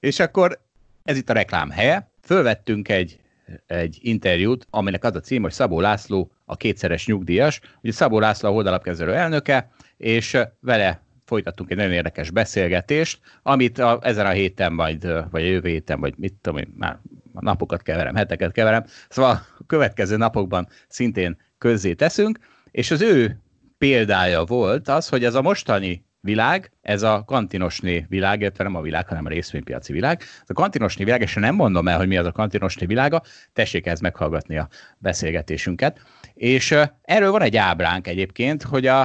S2: És akkor ez itt a reklám helye. Fölvettünk egy, egy interjút, aminek az a cím, hogy Szabó László a kétszeres nyugdíjas. Ugye Szabó László a holdalapkezelő elnöke, és vele folytattunk egy nagyon érdekes beszélgetést, amit a, ezen a héten majd, vagy a jövő héten, vagy mit tudom én, már napokat keverem, heteket keverem, szóval a következő napokban szintén közzé teszünk, és az ő példája volt az, hogy ez a mostani világ, ez a kantinosné világ, illetve nem a világ, hanem a részvénypiaci világ. Ez a kantinosné világ, és nem mondom el, hogy mi az a kantinosné világa, tessék ez meghallgatni a beszélgetésünket. És erről van egy ábránk egyébként, hogy a,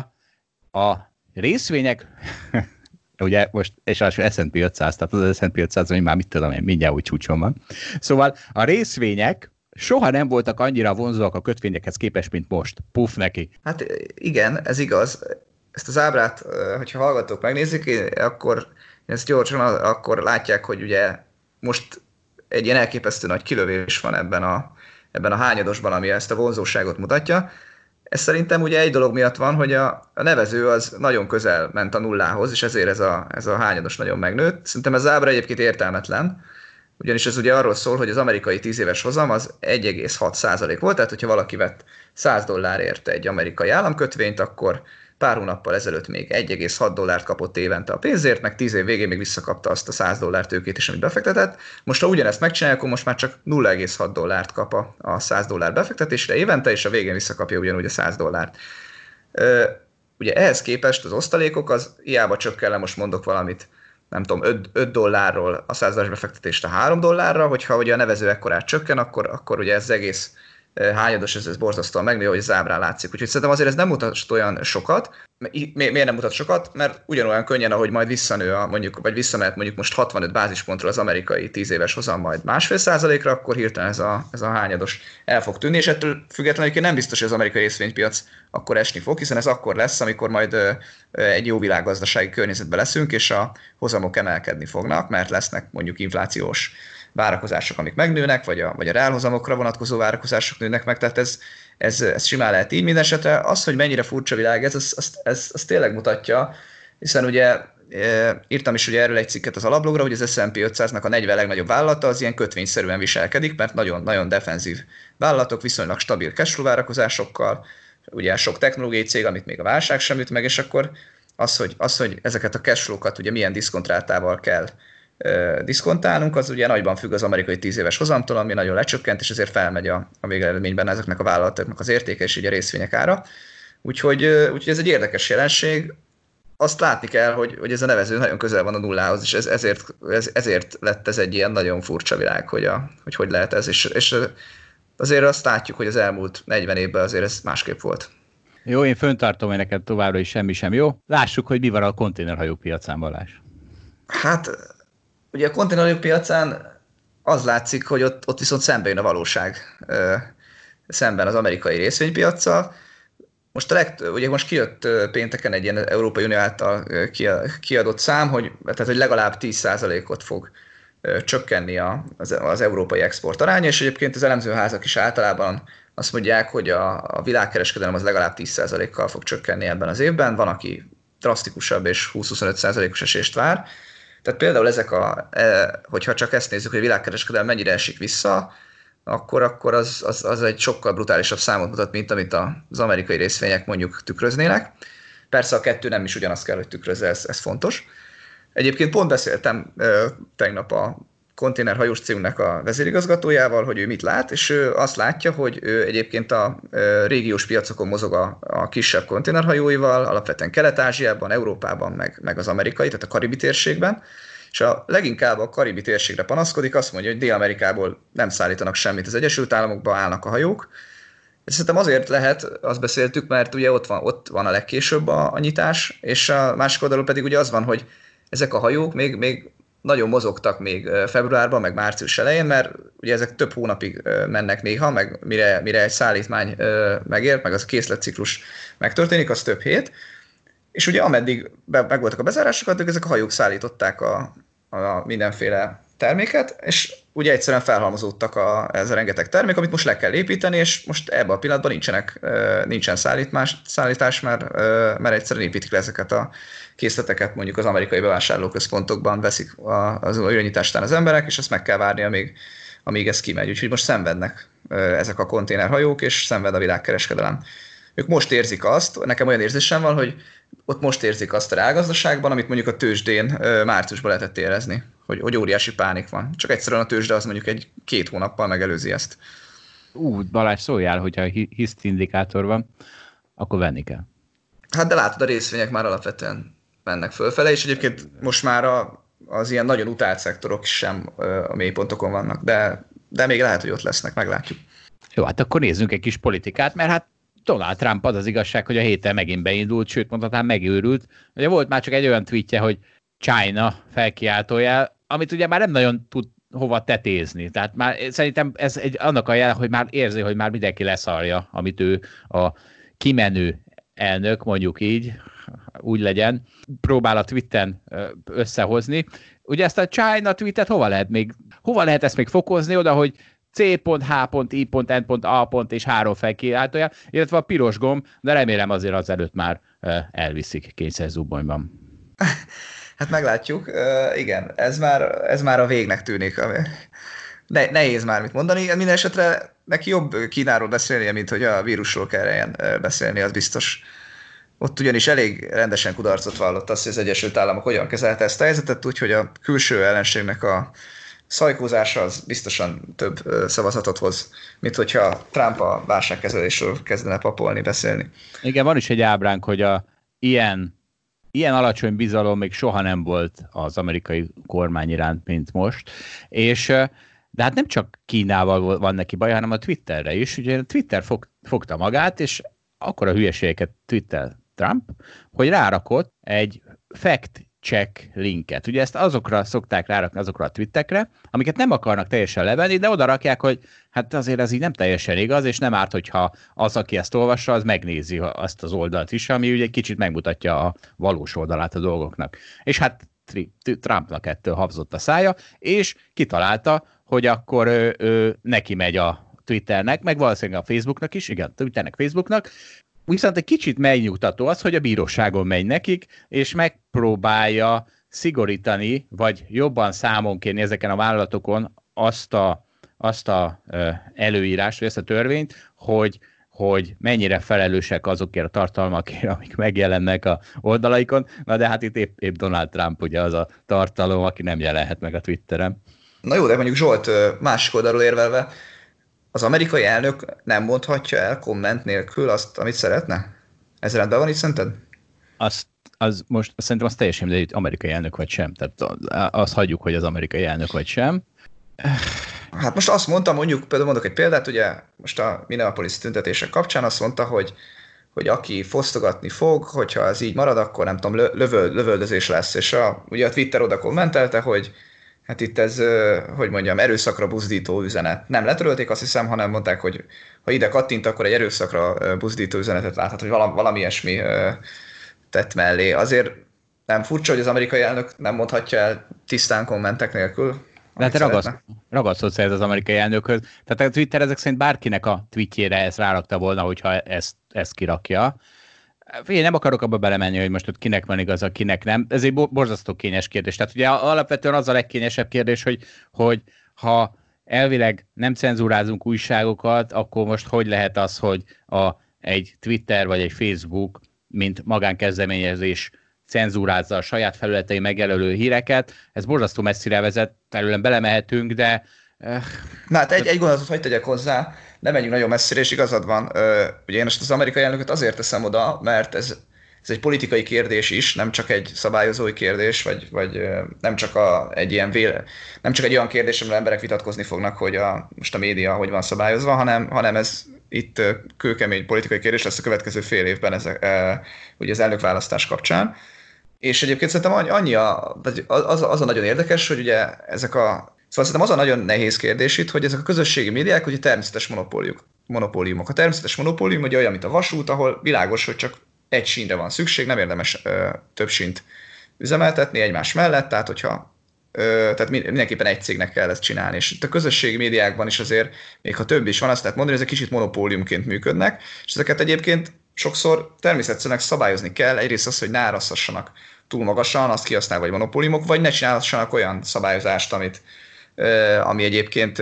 S2: a részvények, ugye most, és az S&P 500, tehát az S&P 500, hogy már mit tudom én, mindjárt úgy csúcson van. Szóval a részvények soha nem voltak annyira vonzóak a kötvényekhez képest, mint most. Puff neki.
S3: Hát igen, ez igaz. Ezt az ábrát, hogyha hallgatók megnézik, akkor ezt gyorsan akkor látják, hogy ugye most egy ilyen elképesztő nagy kilövés van ebben a, ebben a hányadosban, ami ezt a vonzóságot mutatja. Ez szerintem ugye egy dolog miatt van, hogy a, a nevező az nagyon közel ment a nullához, és ezért ez a, ez a hányados nagyon megnőtt. Szerintem ez ábra egyébként értelmetlen, ugyanis ez ugye arról szól, hogy az amerikai 10 éves hozam az 1,6% volt, tehát hogyha valaki vett 100 dollárért egy amerikai államkötvényt, akkor pár hónappal ezelőtt még 1,6 dollárt kapott évente a pénzért, meg 10 év végén még visszakapta azt a 100 dollár tőkét is, amit befektetett. Most ha ugyanezt megcsinálja, akkor most már csak 0,6 dollárt kap a 100 dollár befektetésre évente, és a végén visszakapja ugyanúgy a 100 dollárt. Ugye ehhez képest az osztalékok, az hiába csökken le, most mondok valamit, nem tudom, 5, 5 dollárról a 100 dollárs befektetést a 3 dollárra, hogyha ugye a nevező ekkorát csökken, akkor, akkor ugye ez egész hányados, ez, ez borzasztóan megnő, hogy az ábrán látszik. Úgyhogy szerintem azért ez nem mutat olyan sokat. Mi, miért nem mutat sokat? Mert ugyanolyan könnyen, ahogy majd visszanő, a, mondjuk, vagy visszamehet mondjuk most 65 bázispontról az amerikai 10 éves hozam majd másfél százalékra, akkor hirtelen ez a, ez a hányados el fog tűnni, és ettől függetlenül nem biztos, hogy az amerikai részvénypiac akkor esni fog, hiszen ez akkor lesz, amikor majd egy jó világgazdasági környezetben leszünk, és a hozamok emelkedni fognak, mert lesznek mondjuk inflációs várakozások, amik megnőnek, vagy a, vagy a reálhozamokra vonatkozó várakozások nőnek meg, tehát ez, ez, ez simán lehet így. Mindenesetre az, hogy mennyire furcsa világ ez, az, az, ez, az tényleg mutatja, hiszen ugye e, írtam is ugye erről egy cikket az alaplogra, hogy az S&P 500-nak a 40 legnagyobb vállalata az ilyen kötvényszerűen viselkedik, mert nagyon-nagyon defenzív vállalatok, viszonylag stabil cashflow várakozásokkal, ugye sok technológiai cég, amit még a válság sem üt meg, és akkor az, hogy, az, hogy ezeket a cashflow-kat ugye milyen diszkontrátával kell diszkontálnunk, az ugye nagyban függ az amerikai 10 éves hozamtól, ami nagyon lecsökkent, és ezért felmegy a, a végeredményben ezeknek a vállalatoknak az értéke és így a részvények ára. Úgyhogy, úgyhogy ez egy érdekes jelenség. Azt látni kell, hogy, hogy ez a nevező nagyon közel van a nullához, és ez, ezért, ez, ezért lett ez egy ilyen nagyon furcsa világ, hogy a, hogy, hogy lehet ez. És, és azért azt látjuk, hogy az elmúlt 40 évben azért ez másképp volt.
S2: Jó, én föntartom, hogy neked továbbra is semmi sem jó. Lássuk, hogy mi van a konténerhajók piacán, Balázs.
S3: Hát ugye a konténerhajók piacán az látszik, hogy ott, ott viszont szembe jön a valóság szemben az amerikai részvénypiacsal. most a legt, ugye most kijött pénteken egy ilyen Európai Unió által kiadott szám, hogy, tehát, hogy legalább 10%-ot fog csökkenni az, az európai export aránya, és egyébként az elemzőházak is általában azt mondják, hogy a, a világkereskedelem az legalább 10%-kal fog csökkenni ebben az évben. Van, aki drasztikusabb és 20-25%-os esést vár. Tehát például ezek a, e, hogyha csak ezt nézzük, hogy a világkereskedelem mennyire esik vissza, akkor, akkor az, az, az egy sokkal brutálisabb számot mutat, mint amit az amerikai részvények mondjuk tükröznének. Persze a kettő nem is ugyanazt kell, hogy tükrözze, ez, ez fontos. Egyébként pont beszéltem tegnap a konténerhajós cégnek a vezérigazgatójával, hogy ő mit lát, és ő azt látja, hogy ő egyébként a régiós piacokon mozog a, a kisebb konténerhajóival, alapvetően Kelet-Ázsiában, Európában, meg, meg az amerikai, tehát a karibi térségben, és a leginkább a karibi térségre panaszkodik, azt mondja, hogy Dél-Amerikából nem szállítanak semmit az Egyesült Államokba, állnak a hajók. Ez szerintem azért lehet, azt beszéltük, mert ugye ott van, ott van a legkésőbb a, a nyitás, és a másik oldalon pedig ugye az van, hogy ezek a hajók még, még nagyon mozogtak még februárban, meg március elején, mert ugye ezek több hónapig mennek néha, meg mire, mire egy szállítmány megér, meg az készletciklus megtörténik, az több hét, és ugye ameddig be, meg voltak a bezárások, addig ezek a hajók szállították a, a mindenféle terméket, és ugye egyszerűen felhalmozódtak a, ez a rengeteg termék, amit most le kell építeni, és most ebben a pillanatban nincsenek, nincsen szállítás, szállítás mert, mert egyszerűen építik le ezeket a készleteket, mondjuk az amerikai bevásárlóközpontokban veszik az újranyitásán az emberek, és ezt meg kell várni, amíg, amíg ez kimegy. Úgyhogy most szenvednek ezek a konténerhajók, és szenved a világkereskedelem. Ők most érzik azt, nekem olyan érzésem van, hogy ott most érzik azt a rágazdaságban, amit mondjuk a tőzsdén márciusban lehetett érezni, hogy, hogy óriási pánik van. Csak egyszerűen a tőzsde az mondjuk egy két hónappal megelőzi ezt.
S2: Ú, Balázs, szóljál, hogyha hiszt indikátor van, akkor venni kell.
S3: Hát de látod, a részvények már alapvetően mennek fölfele, és egyébként most már a, az ilyen nagyon utált szektorok sem a mélypontokon vannak, de, de még lehet, hogy ott lesznek, meglátjuk.
S2: Jó, hát akkor nézzünk egy kis politikát, mert hát Donald Trump az az igazság, hogy a héten megint beindult, sőt mondhatnám megőrült. Ugye volt már csak egy olyan tweetje, hogy China felkiáltójel, amit ugye már nem nagyon tud hova tetézni. Tehát már szerintem ez egy annak a jel, hogy már érzi, hogy már mindenki leszarja, amit ő a kimenő elnök, mondjuk így, úgy legyen, próbál a Twitteren összehozni. Ugye ezt a China tweetet hova lehet még, hova lehet ezt még fokozni oda, hogy C.H.I.N.A. és három felkiáltója, illetve a piros gomb, de remélem azért az előtt már elviszik kényszerzubonyban.
S3: Hát meglátjuk. Uh, igen, ez már, ez már a végnek tűnik. Ne, nehéz már mit mondani. Minden esetre neki jobb Kínáról beszélnie, mint hogy a vírusról kell beszélni, az biztos. Ott ugyanis elég rendesen kudarcot vallott azt, hogy az Egyesült Államok hogyan kezelte ezt a helyzetet, úgyhogy a külső ellenségnek a szajkózása az biztosan több szavazatot hoz, mint hogyha Trump a válságkezelésről kezdene papolni, beszélni.
S2: Igen, van is egy ábránk, hogy a ilyen, ilyen alacsony bizalom még soha nem volt az amerikai kormány iránt, mint most, és de hát nem csak Kínával van neki baj, hanem a Twitterre is. Ugye a Twitter fog, fogta magát, és akkor a hülyeségeket Twitter Trump, hogy rárakott egy fact check linket. Ugye ezt azokra szokták rárakni, azokra a twittekre, amiket nem akarnak teljesen levenni, de oda rakják, hogy hát azért ez így nem teljesen igaz, és nem árt, hogyha az, aki ezt olvassa, az megnézi azt az oldalt is, ami ugye egy kicsit megmutatja a valós oldalát a dolgoknak. És hát Trumpnak ettől habzott a szája, és kitalálta, hogy akkor ő, ő, neki megy a Twitternek, meg valószínűleg a Facebooknak is, igen, Twitternek, Facebooknak, Viszont egy kicsit megnyugtató az, hogy a bíróságon megy nekik, és megpróbálja szigorítani, vagy jobban számon kérni ezeken a vállalatokon azt a, azt a előírást, vagy ezt a törvényt, hogy, hogy mennyire felelősek azokért a tartalmakért, amik megjelennek a oldalaikon. Na de hát itt épp, épp Donald Trump ugye az a tartalom, aki nem jelenhet meg a Twitteren.
S3: Na jó, de mondjuk Zsolt másik oldalról érvelve, az amerikai elnök nem mondhatja el komment nélkül azt, amit szeretne? Ez rendben van itt szerinted?
S2: Azt, az most szerintem az teljesen mindegy, hogy amerikai elnök vagy sem. Tehát azt hagyjuk, hogy az amerikai elnök vagy sem.
S3: Hát most azt mondta, mondjuk, például mondok egy példát, ugye most a Minneapolis tüntetések kapcsán azt mondta, hogy, hogy aki fosztogatni fog, hogyha ez így marad, akkor nem tudom, lövöl, lövöldözés lesz. És a, ugye a Twitter oda kommentelte, hogy Hát itt ez, hogy mondjam, erőszakra buzdító üzenet. Nem letörölték, azt hiszem, hanem mondták, hogy ha ide kattint, akkor egy erőszakra buzdító üzenetet láthat, hogy valami, valami ilyesmi tett mellé. Azért nem furcsa, hogy az amerikai elnök nem mondhatja el tisztán kommentek nélkül.
S2: De hát ragasz, ragaszkodsz ez az amerikai elnökhöz. Tehát a Twitter ezek szerint bárkinek a tweetjére ezt rárakta volna, hogyha ezt, ezt kirakja. Én nem akarok abba belemenni, hogy most ott kinek van igaza, kinek nem. Ez egy borzasztó kényes kérdés. Tehát ugye alapvetően az a legkényesebb kérdés, hogy, hogy ha elvileg nem cenzúrázunk újságokat, akkor most hogy lehet az, hogy a, egy Twitter vagy egy Facebook, mint magánkezdeményezés cenzúrázza a saját felületei megjelölő híreket. Ez borzasztó messzire vezet, terülön belemehetünk, de...
S3: Eh, Na hát egy, egy gondolatot hogy tegyek hozzá, nem menjünk nagyon messzire, és igazad van. Ugye én most az amerikai elnököt azért teszem oda, mert ez, ez egy politikai kérdés is, nem csak egy szabályozói kérdés, vagy, vagy nem csak a, egy ilyen véle, nem csak egy olyan kérdés, amivel emberek vitatkozni fognak, hogy a, most a média hogy van szabályozva, hanem, hanem ez itt kőkemény politikai kérdés lesz a következő fél évben ez, e, ugye az elnökválasztás kapcsán. És egyébként szerintem annyi a, az, az a nagyon érdekes, hogy ugye ezek a Szóval szerintem az a nagyon nehéz kérdés itt, hogy ezek a közösségi médiák ugye természetes monopóliumok. monopóliumok. A természetes monopólium ugye olyan, mint a vasút, ahol világos, hogy csak egy sínre van szükség, nem érdemes ö, több sínt üzemeltetni egymás mellett, tehát hogyha ö, tehát mindenképpen egy cégnek kell ezt csinálni. És itt a közösségi médiákban is azért, még ha több is van, azt lehet mondani, hogy ezek kicsit monopóliumként működnek, és ezeket egyébként sokszor természetesen szabályozni kell, egyrészt az, hogy ne árazhassanak túl magasan, azt kihasználva, vagy monopóliumok, vagy ne csinálhassanak olyan szabályozást, amit, ami egyébként,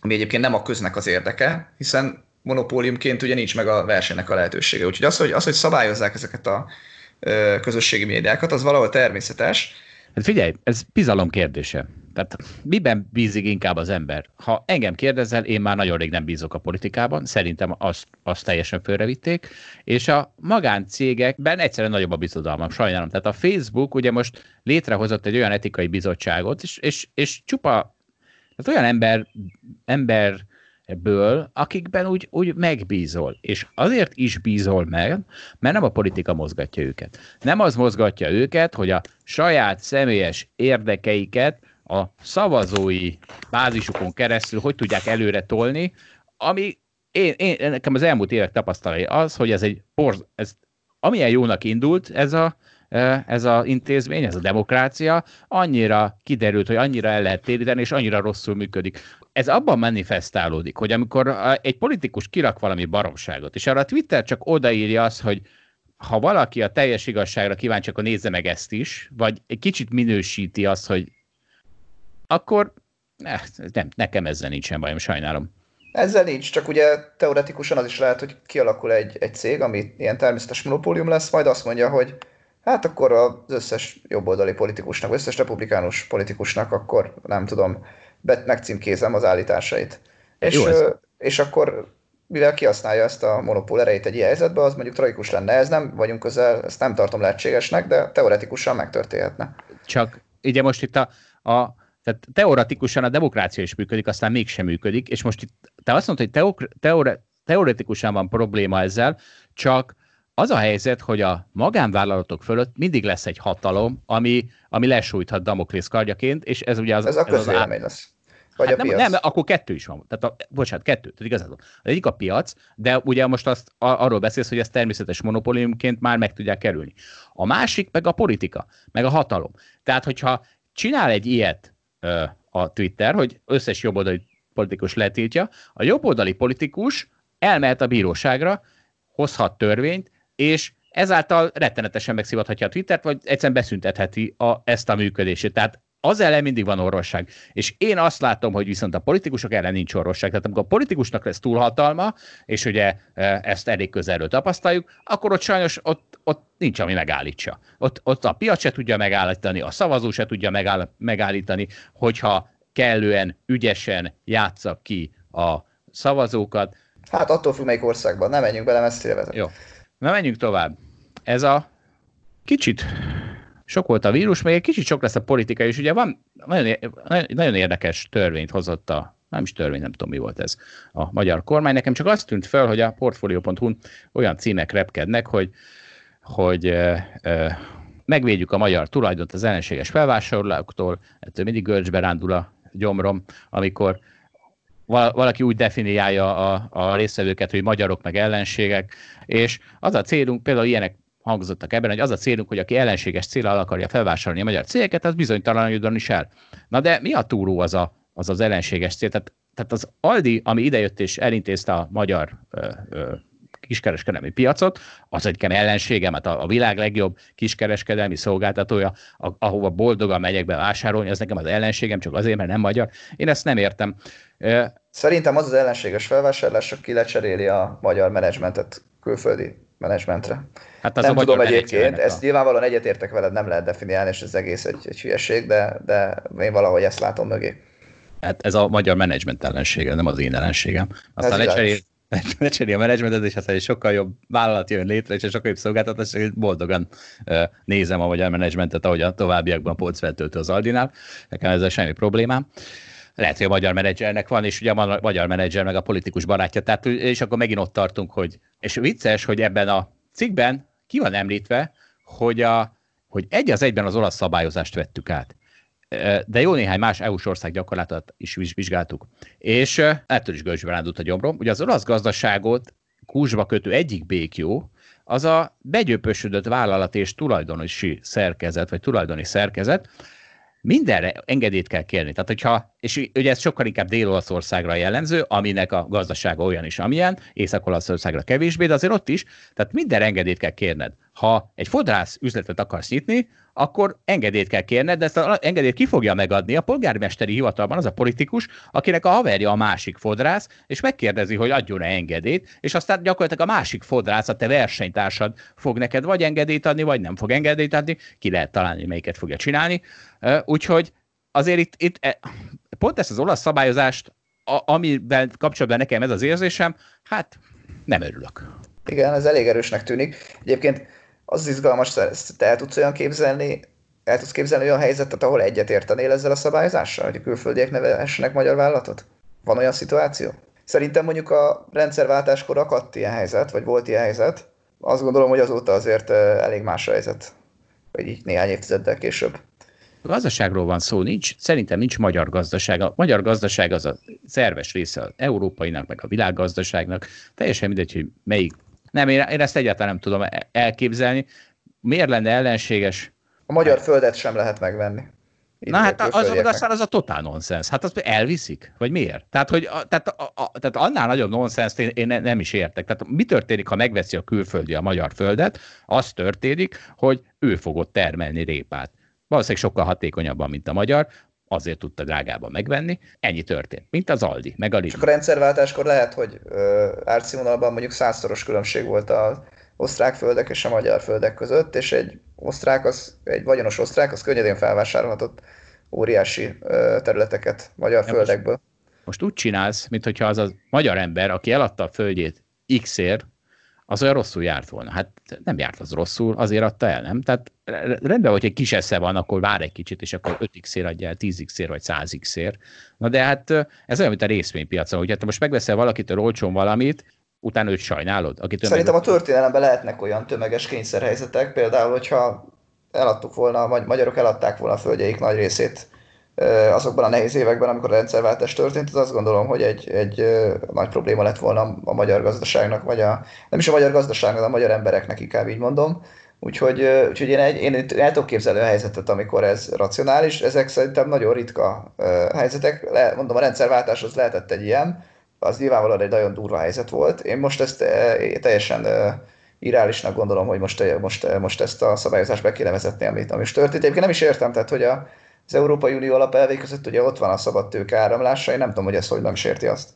S3: ami egyébként nem a köznek az érdeke, hiszen monopóliumként ugye nincs meg a versenynek a lehetősége. Úgyhogy az, hogy, az, hogy szabályozzák ezeket a közösségi médiákat, az valahol természetes.
S2: Hát figyelj, ez bizalom kérdése. Tehát miben bízik inkább az ember? Ha engem kérdezel, én már nagyon rég nem bízok a politikában, szerintem azt, azt teljesen fölrevitték, és a magáncégekben egyszerűen nagyobb a bizodalmam, sajnálom. Tehát a Facebook ugye most létrehozott egy olyan etikai bizottságot, és, és, és csupa tehát olyan ember, ember ből, akikben úgy, úgy megbízol. És azért is bízol meg, mert nem a politika mozgatja őket. Nem az mozgatja őket, hogy a saját személyes érdekeiket a szavazói bázisukon keresztül hogy tudják előre tolni, ami én, én, nekem az elmúlt évek tapasztalai az, hogy ez egy porz, ez, amilyen jónak indult ez a, e, ez a intézmény, ez a demokrácia, annyira kiderült, hogy annyira el lehet téríteni, és annyira rosszul működik. Ez abban manifestálódik, hogy amikor egy politikus kirak valami baromságot, és arra a Twitter csak odaírja azt, hogy ha valaki a teljes igazságra kíváncsi, akkor nézze meg ezt is, vagy egy kicsit minősíti azt, hogy akkor ne, nem, nekem ezzel nincsen bajom, sajnálom.
S3: Ezzel nincs, csak ugye teoretikusan az is lehet, hogy kialakul egy, egy cég, ami ilyen természetes monopólium lesz, majd azt mondja, hogy hát akkor az összes jobboldali politikusnak, összes republikánus politikusnak akkor nem tudom, megcímkézem az állításait. És, Jó, ez... és akkor mivel kihasználja ezt a monopól erejét egy ilyen helyzetben, az mondjuk tragikus lenne. Ez nem vagyunk közel, ezt nem tartom lehetségesnek, de teoretikusan megtörténhetne.
S2: Csak ugye most itt a, a tehát teoretikusan a demokrácia is működik, aztán mégsem működik, és most itt te azt mondtad, hogy teok, teore, teoretikusan van probléma ezzel, csak az a helyzet, hogy a magánvállalatok fölött mindig lesz egy hatalom, ami, ami lesújthat Damoklész kardjaként, és ez ugye az...
S3: Ez a közvélemény lesz. Vagy
S2: hát
S3: a
S2: nem, nem, akkor kettő is van. Tehát a, bocsánat, kettő, tehát igazad Az egyik a piac, de ugye most azt a, arról beszélsz, hogy ez természetes monopóliumként már meg tudják kerülni. A másik meg a politika, meg a hatalom. Tehát, hogyha csinál egy ilyet a Twitter, hogy összes jobboldali politikus letiltja. A jobboldali politikus elmehet a bíróságra, hozhat törvényt, és ezáltal rettenetesen megszivathatja a Twittert, vagy egyszerűen beszüntetheti a, ezt a működését. Tehát az ellen mindig van orvosság. És én azt látom, hogy viszont a politikusok ellen nincs orvosság. Tehát amikor a politikusnak lesz túlhatalma, és ugye e, ezt elég közelről tapasztaljuk, akkor ott sajnos ott, ott nincs, ami megállítsa. Ott, ott a piac se tudja megállítani, a szavazó se tudja megáll, megállítani, hogyha kellően ügyesen játsza ki a szavazókat.
S3: Hát attól függ, melyik országban. Nem menjünk bele, messzire vezet.
S2: Jó. Na menjünk tovább. Ez a kicsit sok volt a vírus, még egy kicsit sok lesz a politika, és ugye van nagyon, nagyon érdekes törvényt hozott a nem is törvény, nem tudom mi volt ez a magyar kormány. Nekem csak azt tűnt fel, hogy a portfolio.hu olyan címek repkednek, hogy, hogy e, e, megvédjük a magyar tulajdont az ellenséges felvásárlóktól, ettől mindig görcsbe rándul a gyomrom, amikor valaki úgy definiálja a, a résztvevőket, hogy magyarok meg ellenségek, és az a célunk, például ilyenek hangzottak ebben, hogy az a célunk, hogy aki ellenséges célral akarja felvásárolni a magyar cégeket, az bizonytalanodjon is el. Na de mi a túró az a, az, az ellenséges cél? Tehát, tehát az Aldi, ami idejött és elintézte a magyar ö, ö, kiskereskedelmi piacot, az egyébként ellenségem, hát a, a világ legjobb kiskereskedelmi szolgáltatója, a, ahova boldogan megyek be vásárolni, az nekem az ellenségem, csak azért, mert nem magyar. Én ezt nem értem.
S3: Szerintem az az ellenséges felvásárlás, aki lecseréli a magyar menedzsmentet külföldi menedzsmentre. Hát az nem tudom egyébként, ezt a... nyilvánvalóan egyetértek veled, nem lehet definiálni, és ez egész egy, egy hülyeség, de, de én valahogy ezt látom mögé.
S2: Hát ez a magyar menedzsment ellensége, nem az én ellenségem. Aztán lecserél, lecserél a menedzsmentet, és aztán egy sokkal jobb vállalat jön létre, és egy sokkal jobb szolgáltatás, és boldogan nézem a magyar menedzsmentet, ahogy a továbbiakban polcvetőtő az Aldinál. Nekem ezzel semmi problémám. Uh, lehet, hogy a magyar menedzsernek van, és ugye a magyar menedzser meg a politikus barátja. Tehát, és akkor megint ott tartunk, hogy, és vicces, hogy ebben a cikkben ki van említve, hogy, a, hogy egy az egyben az olasz szabályozást vettük át. De jó néhány más EU-s ország gyakorlatot is vizsgáltuk. És ettől is gölcsbe rándult a gyomrom. Ugye az olasz gazdaságot kúzsba kötő egyik békjó, az a begyöpösödött vállalat és tulajdonosi szerkezet, vagy tulajdoni szerkezet, mindenre engedélyt kell kérni. Tehát, hogyha, és ugye ez sokkal inkább Dél-Olaszországra jellemző, aminek a gazdasága olyan is, amilyen, Észak-Olaszországra kevésbé, de azért ott is, tehát minden engedélyt kell kérned. Ha egy fodrász üzletet akarsz nyitni, akkor engedélyt kell kérned, de ezt az engedélyt ki fogja megadni a polgármesteri hivatalban az a politikus, akinek a haverja a másik fodrász, és megkérdezi, hogy adjon-e engedélyt, és aztán gyakorlatilag a másik fodrász, a te versenytársad fog neked vagy engedélyt adni, vagy nem fog engedélyt adni, ki lehet találni, melyiket fogja csinálni. Úgyhogy azért itt, itt e, pont ezt az olasz szabályozást, amivel kapcsolatban nekem ez az érzésem, hát nem örülök.
S3: Igen, ez elég erősnek tűnik. Egyébként az izgalmas, te el tudsz olyan képzelni, el tudsz képzelni olyan helyzetet, ahol egyet értenél ezzel a szabályozással, hogy a külföldiek nevessenek magyar vállalatot? Van olyan szituáció? Szerintem mondjuk a rendszerváltáskor akadt ilyen helyzet, vagy volt ilyen helyzet. Azt gondolom, hogy azóta azért elég más a helyzet, vagy így néhány évtizeddel később.
S2: A gazdaságról van szó, nincs, szerintem nincs magyar gazdaság. A magyar gazdaság az a szerves része az európainak, meg a világgazdaságnak. Teljesen mindegy, hogy melyik nem, én, én ezt egyáltalán nem tudom elképzelni. Miért lenne ellenséges?
S3: A magyar földet sem lehet megvenni.
S2: Na hát az, az, aztán az a totál nonsens. Hát azt elviszik? Vagy miért? Tehát, hogy, a, tehát, a, a, tehát annál nagyobb nonsens én, én nem is értek. Tehát mi történik, ha megveszi a külföldi a magyar földet? Az történik, hogy ő fogott termelni répát. Valószínűleg sokkal hatékonyabban, mint a magyar azért tudta drágában megvenni. Ennyi történt, mint az Aldi, meg a Lidl.
S3: Csak a rendszerváltáskor lehet, hogy árszínvonalban mondjuk százszoros különbség volt a osztrák földek és a magyar földek között, és egy osztrák, az, egy vagyonos osztrák, az könnyedén felvásárolhatott óriási területeket magyar földekből.
S2: Most, most úgy csinálsz, mintha az a magyar ember, aki eladta a földjét X-ért, az olyan rosszul járt volna. Hát nem járt az rosszul, azért adta el, nem? Tehát rendben, hogy egy kis esze van, akkor vár egy kicsit, és akkor 5x-ér adja el, 10x-ér vagy 100x-ér. Na de hát ez olyan, mint a részvénypiacon, hogy hát most megveszel valakitől olcsón valamit, utána őt sajnálod.
S3: Akitől Szerintem meg... a történelemben lehetnek olyan tömeges kényszerhelyzetek, például, hogyha eladtuk volna, magyarok eladták volna a földjeik nagy részét azokban a nehéz években, amikor a rendszerváltás történt, az azt gondolom, hogy egy, egy nagy probléma lett volna a magyar gazdaságnak, vagy a, nem is a magyar gazdaságnak, a magyar embereknek inkább így mondom. Úgyhogy, úgyhogy én, egy, én el tudok képzelni a helyzetet, amikor ez racionális. Ezek szerintem nagyon ritka helyzetek. Le, mondom, a rendszerváltás az lehetett egy ilyen, az nyilvánvalóan egy nagyon durva helyzet volt. Én most ezt teljesen irálisnak gondolom, hogy most, most, most ezt a szabályozást be kéne vezetni, amit, amit történt. Egyébként nem is értem, tehát hogy a, az Európai Unió alapelvei között ugye ott van a szabad tőke áramlása, én nem tudom, hogy ez hogy nem sérti azt.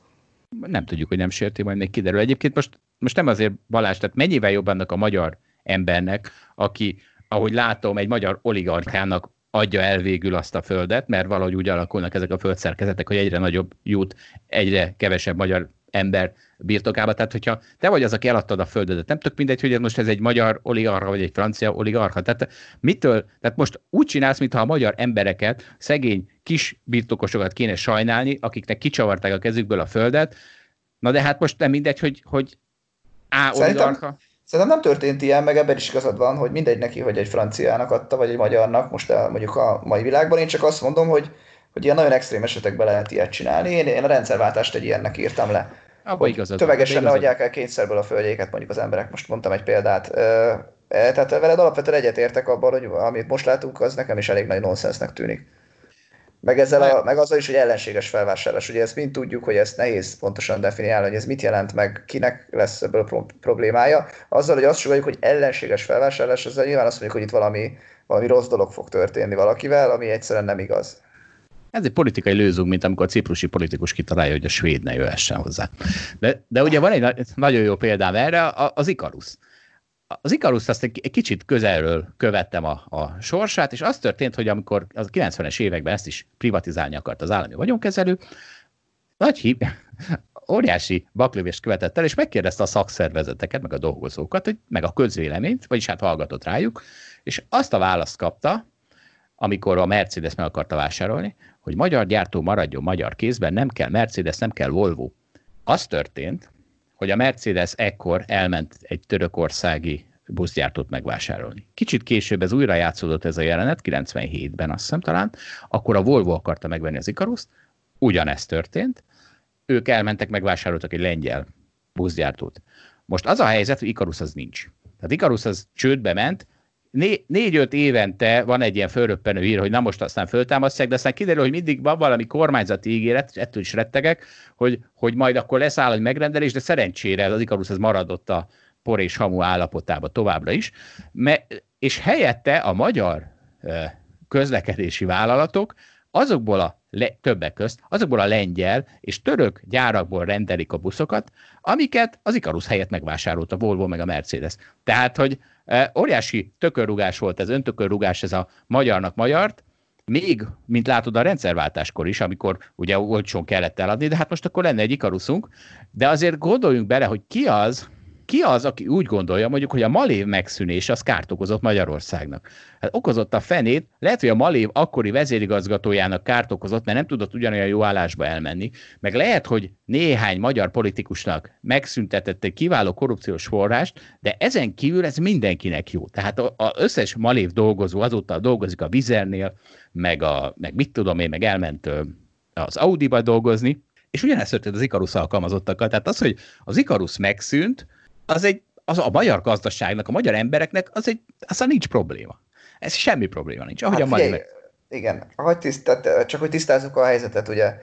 S2: Nem tudjuk, hogy nem sérti, majd még kiderül. Egyébként most, most nem azért Balázs, tehát mennyivel jobb annak a magyar embernek, aki, ahogy látom, egy magyar oligarchának adja el végül azt a földet, mert valahogy úgy alakulnak ezek a földszerkezetek, hogy egyre nagyobb jut, egyre kevesebb magyar ember birtokába. Tehát, hogyha te vagy az, aki eladtad a földet, nem tök mindegy, hogy most ez egy magyar oligarcha, vagy egy francia oligarcha. Tehát mitől, tehát most úgy csinálsz, mintha a magyar embereket, szegény kis birtokosokat kéne sajnálni, akiknek kicsavarták a kezükből a földet, Na de hát most nem mindegy, hogy, hogy A
S3: oligarcha. Szerintem nem történt ilyen, meg ebben is igazad van, hogy mindegy neki, hogy egy franciának adta, vagy egy magyarnak, most a, mondjuk a mai világban. Én csak azt mondom, hogy, hogy ilyen nagyon extrém esetekben lehet ilyet csinálni. Én, én a rendszerváltást egy ilyennek írtam le.
S2: Abba igazad.
S3: Tövegesen ne adják el kényszerből a földjéket, mondjuk az emberek. Most mondtam egy példát. Tehát veled alapvetően egyetértek abban, hogy amit most látunk, az nekem is elég nagy nonsensnek tűnik. Meg, ezzel a, meg azzal is, hogy ellenséges felvásárlás. Ugye ezt mind tudjuk, hogy ezt nehéz pontosan definiálni, hogy ez mit jelent, meg kinek lesz ebből problémája. Azzal, hogy azt sugaljuk, hogy ellenséges felvásárlás, ezzel nyilván azt mondjuk, hogy itt valami, valami rossz dolog fog történni valakivel, ami egyszerűen nem igaz.
S2: Ez egy politikai lőzünk, mint amikor a ciprusi politikus kitalálja, hogy a svéd ne jöhessen hozzá. De, de ugye van egy nagyon jó példám erre, az Ikarus az Ikarus azt egy, kicsit közelről követtem a, a sorsát, és az történt, hogy amikor az 90-es években ezt is privatizálni akart az állami vagyonkezelő, nagy hív, óriási baklövést követett el, és megkérdezte a szakszervezeteket, meg a dolgozókat, hogy, meg a közvéleményt, vagyis hát hallgatott rájuk, és azt a választ kapta, amikor a Mercedes meg akarta vásárolni, hogy magyar gyártó maradjon magyar kézben, nem kell Mercedes, nem kell Volvo. Az történt, hogy a Mercedes ekkor elment egy törökországi buszgyártót megvásárolni. Kicsit később ez újra játszódott ez a jelenet, 97-ben azt hiszem talán, akkor a Volvo akarta megvenni az Ikaruszt, ugyanezt történt, ők elmentek, megvásároltak egy lengyel buszgyártót. Most az a helyzet, hogy Ikarus az nincs. Tehát Ikarus az csődbe ment, négy-öt évente van egy ilyen fölröppenő hír, hogy na most aztán föltámasztják, de aztán kiderül, hogy mindig van valami kormányzati ígéret, ettől is rettegek, hogy, hogy majd akkor leszáll egy megrendelés, de szerencsére az Ikarus az maradott a por és hamu állapotába továbbra is, Me, és helyette a magyar közlekedési vállalatok azokból a le, többek közt, azokból a lengyel és török gyárakból rendelik a buszokat, amiket az Ikarus helyett megvásárolt a Volvo meg a Mercedes. Tehát, hogy Óriási tökörrugás volt ez, öntökörrugás ez a magyarnak magyart, még, mint látod a rendszerváltáskor is, amikor ugye olcsón kellett eladni, de hát most akkor lenne egy ikaruszunk, de azért gondoljunk bele, hogy ki az, ki az, aki úgy gondolja, mondjuk, hogy a Malév megszűnés az kárt okozott Magyarországnak? Hát okozott a fenét, lehet, hogy a Malév akkori vezérigazgatójának kárt okozott, mert nem tudott ugyanolyan jó állásba elmenni, meg lehet, hogy néhány magyar politikusnak megszüntetett egy kiváló korrupciós forrást, de ezen kívül ez mindenkinek jó. Tehát az összes Malév dolgozó azóta dolgozik a Vizernél, meg, a, meg mit tudom én, meg elment az Audi-ba dolgozni, és ugyanezt történt az Ikarus alkalmazottakkal. Tehát az, hogy az Ikarus megszűnt, az egy, az a magyar gazdaságnak, a magyar embereknek, az egy, aztán nincs probléma. Ez semmi probléma nincs. Ahogy hát, a figyelj, meg...
S3: Igen, hogy tiszt, csak hogy tisztázzuk a helyzetet, ugye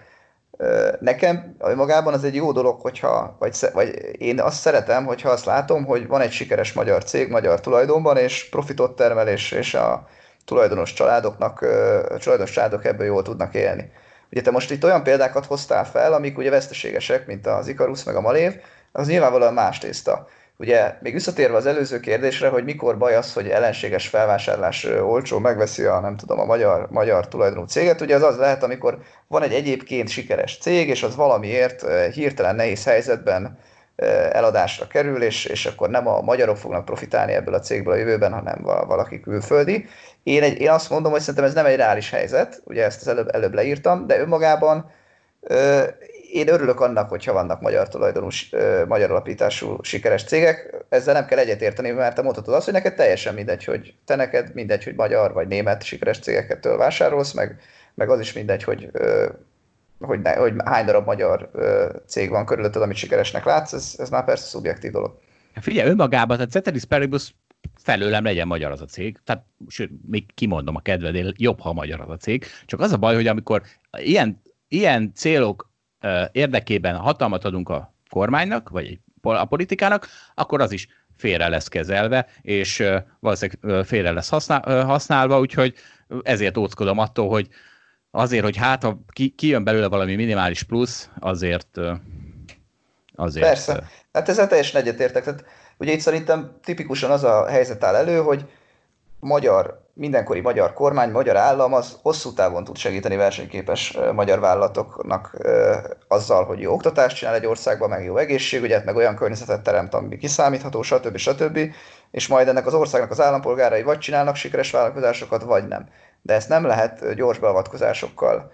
S3: nekem magában az egy jó dolog, hogyha, vagy, vagy én azt szeretem, hogyha azt látom, hogy van egy sikeres magyar cég, magyar tulajdonban, és profitot termel, és, és a tulajdonos családoknak, a tulajdonos családok ebből jól tudnak élni. Ugye te most itt olyan példákat hoztál fel, amik ugye veszteségesek, mint az Ikarus meg a Malév, az nyilvánvalóan más tészta. Ugye még visszatérve az előző kérdésre, hogy mikor baj az, hogy ellenséges felvásárlás olcsó megveszi a, nem tudom, a magyar, magyar tulajdonú céget, ugye az az lehet, amikor van egy egyébként sikeres cég, és az valamiért hirtelen nehéz helyzetben eladásra kerül, és, és akkor nem a magyarok fognak profitálni ebből a cégből a jövőben, hanem valaki külföldi. Én, egy, én azt mondom, hogy szerintem ez nem egy reális helyzet, ugye ezt az előbb, előbb leírtam, de önmagában én örülök annak, hogyha vannak magyar tulajdonú, magyar alapítású sikeres cégek. Ezzel nem kell egyetérteni, mert te mondhatod azt, hogy neked teljesen mindegy, hogy te neked mindegy, hogy magyar vagy német sikeres cégeket vásárolsz, meg, meg az is mindegy, hogy, hogy, ne, hogy hány darab magyar cég van körülötted, amit sikeresnek látsz, ez, ez már persze szubjektív dolog.
S2: Figyelj, önmagában, tehát Ceteris Paribus felőlem legyen magyar az a cég, tehát sőt, még kimondom a kedvedél, jobb, ha magyar az a cég, csak az a baj, hogy amikor ilyen, ilyen célok érdekében hatalmat adunk a kormánynak, vagy a politikának, akkor az is félre lesz kezelve, és valószínűleg félre lesz használva, úgyhogy ezért óckodom attól, hogy azért, hogy hát, ha kijön belőle valami minimális plusz, azért
S3: azért... Persze, hát ezzel teljesen egyetértek. Tehát, ugye itt szerintem tipikusan az a helyzet áll elő, hogy magyar mindenkori magyar kormány, magyar állam az hosszú távon tud segíteni versenyképes magyar vállalatoknak azzal, hogy jó oktatást csinál egy országban, meg jó egészségügyet, meg olyan környezetet teremt, ami kiszámítható, stb. stb. És majd ennek az országnak az állampolgárai vagy csinálnak sikeres vállalkozásokat, vagy nem. De ezt nem lehet gyors beavatkozásokkal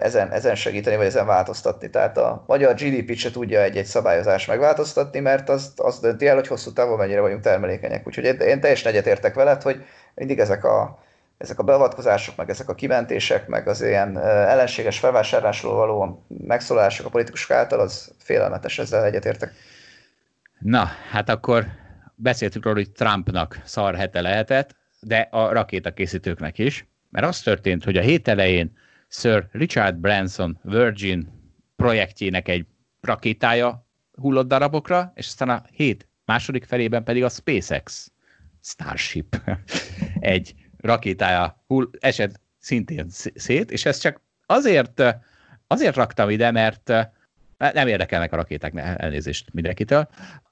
S3: ezen, ezen segíteni, vagy ezen változtatni. Tehát a magyar GDP-t se tudja egy-egy szabályozás megváltoztatni, mert az, az dönti el, hogy hosszú távon mennyire vagyunk termelékenyek. Úgyhogy én teljesen egyetértek veled, hogy mindig ezek a, ezek a beavatkozások, meg ezek a kimentések, meg az ilyen ellenséges felvásárlásról való megszólások a politikusok által, az félelmetes, ezzel egyetértek.
S2: Na, hát akkor beszéltük róla, hogy Trumpnak szar hete lehetett, de a rakétakészítőknek is, mert az történt, hogy a hét elején Sir Richard Branson Virgin projektjének egy rakétája hullott darabokra, és aztán a hét második felében pedig a SpaceX Starship. Egy rakétája hull, esett szintén szét, és ezt csak azért, azért raktam ide, mert nem érdekelnek a rakéták, elnézést mindenkitől,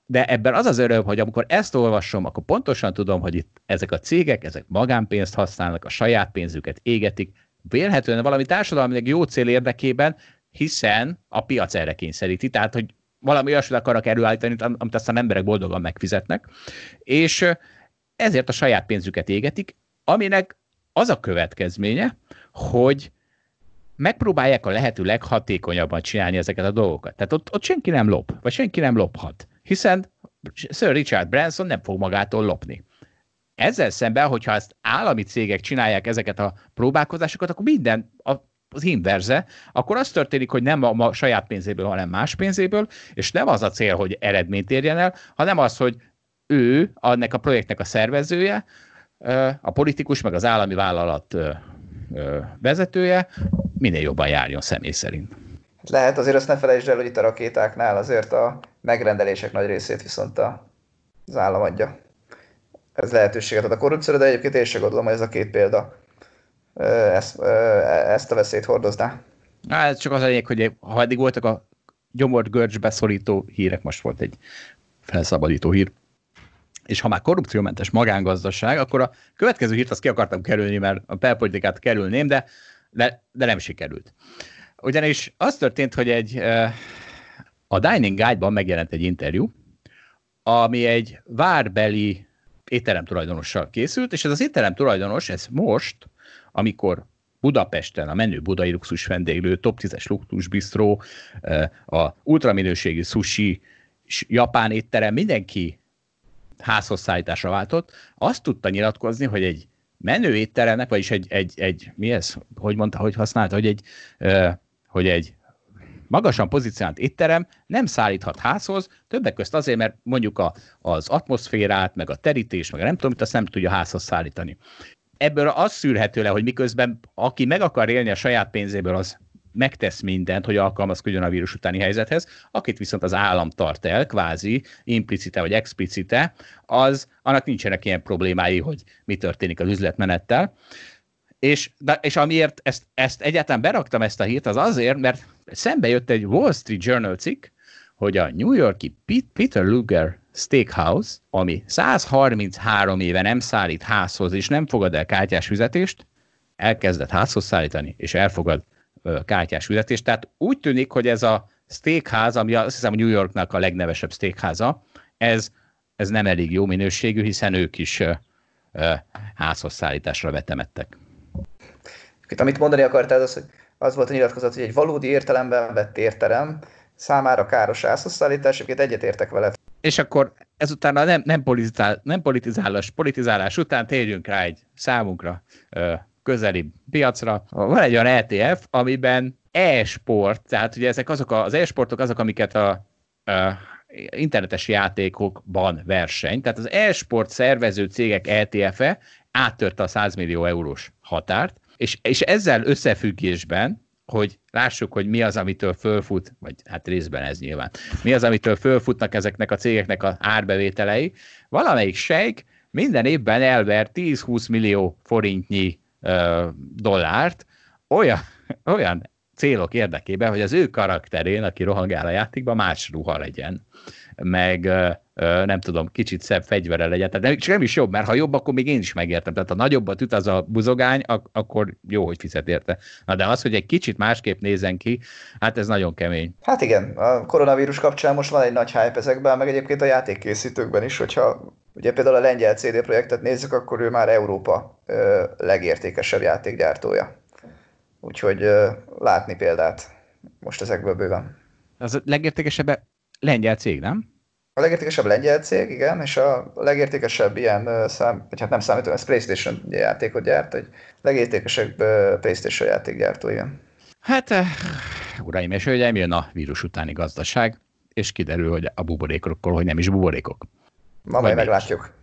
S2: de ebben az az öröm, hogy amikor ezt olvasom, akkor pontosan tudom, hogy itt ezek a cégek, ezek magánpénzt használnak, a saját pénzüket égetik, vélhetően valami társadalmi jó cél érdekében, hiszen a piac erre kényszeríti, tehát hogy valami olyasmit akarnak előállítani, amit aztán emberek boldogan megfizetnek, és ezért a saját pénzüket égetik, aminek az a következménye, hogy megpróbálják a lehető leghatékonyabban csinálni ezeket a dolgokat. Tehát ott, ott senki nem lop, vagy senki nem lophat, hiszen Sir Richard Branson nem fog magától lopni. Ezzel szemben, hogyha ezt állami cégek csinálják ezeket a próbálkozásokat, akkor minden a, az inverze, akkor az történik, hogy nem a, a saját pénzéből, hanem más pénzéből, és nem az a cél, hogy eredményt érjen el, hanem az, hogy ő, annak a projektnek a szervezője, a politikus, meg az állami vállalat vezetője minél jobban járjon személy szerint.
S3: Lehet, azért azt ne felejtsd el, hogy itt a rakétáknál azért a megrendelések nagy részét viszont az állam adja ez lehetőséget ad a korrupcióra, de egyébként én sem gondolom, hogy ez a két példa ezt, ezt a veszélyt hordozná.
S2: Hát csak az a lényeg, hogy ha eddig voltak a gyomort görcsbe szorító hírek, most volt egy felszabadító hír. És ha már korrupciómentes magángazdaság, akkor a következő hírt azt ki akartam kerülni, mert a belpolitikát kerülném, de, de, de nem sikerült. Ugyanis az történt, hogy egy a Dining Guide-ban megjelent egy interjú, ami egy várbeli étterem tulajdonossal készült, és ez az étterem tulajdonos, ez most, amikor Budapesten a menő budai luxus vendéglő, top 10-es luxus bistró, a ultraminőségi sushi, japán étterem, mindenki házhoz szállításra váltott, azt tudta nyilatkozni, hogy egy menő étteremnek, vagyis egy, egy, egy mi ez, hogy mondta, hogy használta, hogy egy, hogy egy magasan pozícionált étterem nem szállíthat házhoz, többek között azért, mert mondjuk a, az atmoszférát, meg a terítés, meg a nem tudom, mit azt nem tudja házhoz szállítani. Ebből az szűrhető le, hogy miközben aki meg akar élni a saját pénzéből, az megtesz mindent, hogy alkalmazkodjon a vírus utáni helyzethez, akit viszont az állam tart el, kvázi, implicite vagy explicite, az, annak nincsenek ilyen problémái, hogy mi történik az üzletmenettel. És, de, és amiért ezt, ezt egyáltalán beraktam ezt a hírt, az azért, mert szembe jött egy Wall Street Journal cikk, hogy a New Yorki Peter Luger Steakhouse, ami 133 éve nem szállít házhoz, és nem fogad el kártyás fizetést, elkezdett házhoz szállítani, és elfogad kártyás fizetést. Tehát úgy tűnik, hogy ez a steakház, ami azt hiszem New Yorknak a legnevesebb steakháza, ez, ez nem elég jó minőségű, hiszen ők is házhoz szállításra vetemettek.
S3: Itt, amit mondani akartál, az, hogy az volt a nyilatkozat, hogy egy valódi értelemben vett értelem számára káros házhozszállítás, egyébként egyetértek vele.
S2: És akkor ezután a nem, nem, politizál, nem politizálás, politizálás után térjünk rá egy számunkra ö, közeli piacra. Van egy olyan ETF, amiben e-sport, tehát ugye ezek azok a, az e-sportok azok, amiket a, a internetes játékokban verseny. Tehát az e-sport szervező cégek ETF-e áttörte a 100 millió eurós határt, és, és ezzel összefüggésben, hogy lássuk, hogy mi az, amitől fölfut, vagy hát részben ez nyilván, mi az, amitől fölfutnak ezeknek a cégeknek az árbevételei, valamelyik sejk minden évben elver 10-20 millió forintnyi dollárt olyan, olyan célok érdekében, hogy az ő karakterén, aki rohangál a játékban, más ruha legyen, meg nem tudom, kicsit szebb fegyvere legyen. Tehát nem, csak nem is jobb, mert ha jobb, akkor még én is megértem. Tehát ha nagyobbat üt az a buzogány, ak- akkor jó, hogy fizet érte. Na de az, hogy egy kicsit másképp nézen ki, hát ez nagyon kemény.
S3: Hát igen, a koronavírus kapcsán most van egy nagy hype ezekben, meg egyébként a játékkészítőkben is, hogyha ugye például a lengyel CD projektet nézzük, akkor ő már Európa legértékesebb játékgyártója. Úgyhogy látni példát most ezekből bőven.
S2: Az a legértékesebb lengyel cég, nem?
S3: A legértékesebb lengyel cég, igen, és a legértékesebb ilyen szám, vagy hát nem számítom, ez PlayStation játékot gyárt, egy legértékesebb PlayStation játékgyártó, igen.
S2: Hát, uraim és hölgyeim, jön a vírus utáni gazdaság, és kiderül, hogy a buborékokról, hogy nem is buborékok.
S3: Ma majd meglátjuk.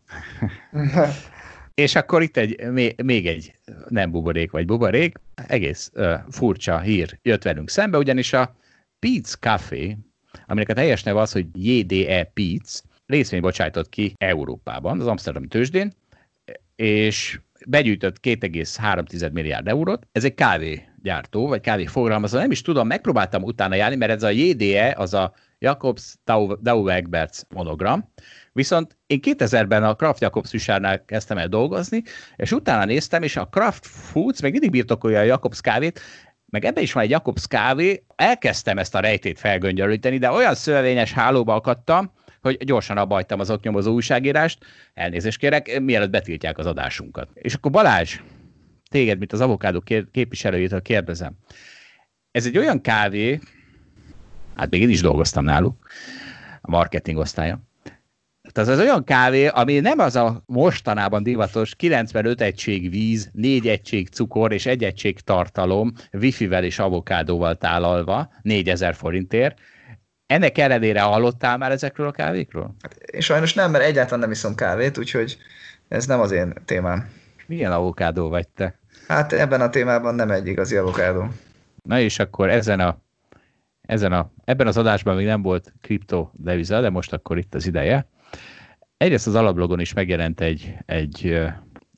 S2: és akkor itt egy, még egy nem buborék vagy buborék, egész uh, furcsa hír jött velünk szembe, ugyanis a Pete's Café, aminek a teljes neve az, hogy JDE Pete's, részvény bocsájtott ki Európában, az Amsterdam tőzsdén, és begyűjtött 2,3 milliárd eurót. Ez egy kávégyártó, vagy kávéforgalmazó, nem is tudom, megpróbáltam utána járni, mert ez a JDE, az a Jacobs Dau Egberts monogram, Viszont én 2000-ben a Kraft Jacobs Fisárnál kezdtem el dolgozni, és utána néztem, és a Kraft Foods még mindig birtokolja a Jacobs kávét, meg ebben is van egy Jacobs kávé, elkezdtem ezt a rejtét felgöngyölíteni, de olyan szövevényes hálóba akadtam, hogy gyorsan abbajtam az oknyomozó újságírást, elnézést kérek, mielőtt betiltják az adásunkat. És akkor Balázs, téged, mint az avokádó képviselőjétől kérdezem. Ez egy olyan kávé, hát még én is dolgoztam náluk, a marketing osztálya, tehát ez olyan kávé, ami nem az a mostanában divatos 95 egység víz, 4 egység cukor és 1 egység tartalom, wifi-vel és avokádóval tálalva, 4000 forintért. Ennek ellenére hallottál már ezekről a kávékról?
S3: Hát én sajnos nem, mert egyáltalán nem iszom kávét, úgyhogy ez nem az én témám.
S2: Milyen avokádó vagy te?
S3: Hát ebben a témában nem egy igazi avokádó.
S2: Na és akkor ezen a, ezen a, ebben az adásban még nem volt kriptodeviza, de most akkor itt az ideje egyrészt az alablogon is megjelent egy, egy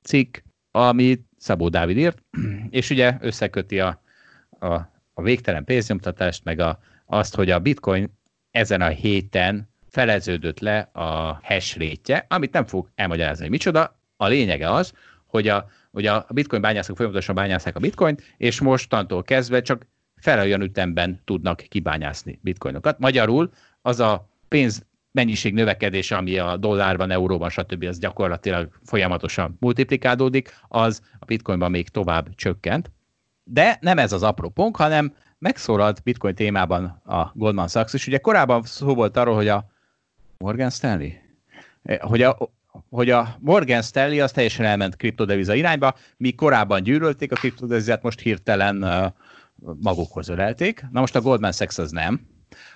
S2: cikk, amit Szabó Dávid írt, és ugye összeköti a, a, a végtelen pénznyomtatást, meg a, azt, hogy a bitcoin ezen a héten feleződött le a hash rétje, amit nem fog elmagyarázni, hogy micsoda. A lényege az, hogy a, hogy a bitcoin bányászok folyamatosan bányászák a bitcoint, és mostantól kezdve csak fel olyan ütemben tudnak kibányászni bitcoinokat. Magyarul az a pénz mennyiség növekedése, ami a dollárban, euróban, stb. az gyakorlatilag folyamatosan multiplikálódik, az a bitcoinban még tovább csökkent. De nem ez az apropónk, hanem megszólalt bitcoin témában a Goldman Sachs, és ugye korábban szó volt arról, hogy a Morgan Stanley, hogy a, hogy a Morgan Stanley az teljesen elment kriptodeviza irányba, mi korábban gyűrölték a kriptodevizát, most hirtelen magukhoz ölelték. Na most a Goldman Sachs az nem,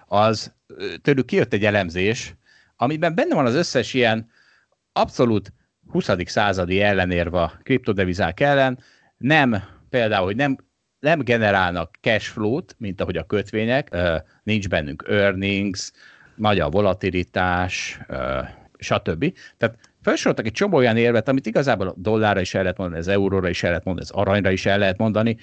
S2: az tőlük kijött egy elemzés, amiben benne van az összes ilyen abszolút 20. századi ellenérve a kriptodevizák ellen, nem például, hogy nem, nem generálnak cash flow-t, mint ahogy a kötvények, nincs bennünk earnings, nagy a volatilitás, stb. Tehát felsoroltak egy csomó olyan érvet, amit igazából a dollárra is el lehet mondani, az euróra is el lehet mondani, az aranyra is el lehet mondani,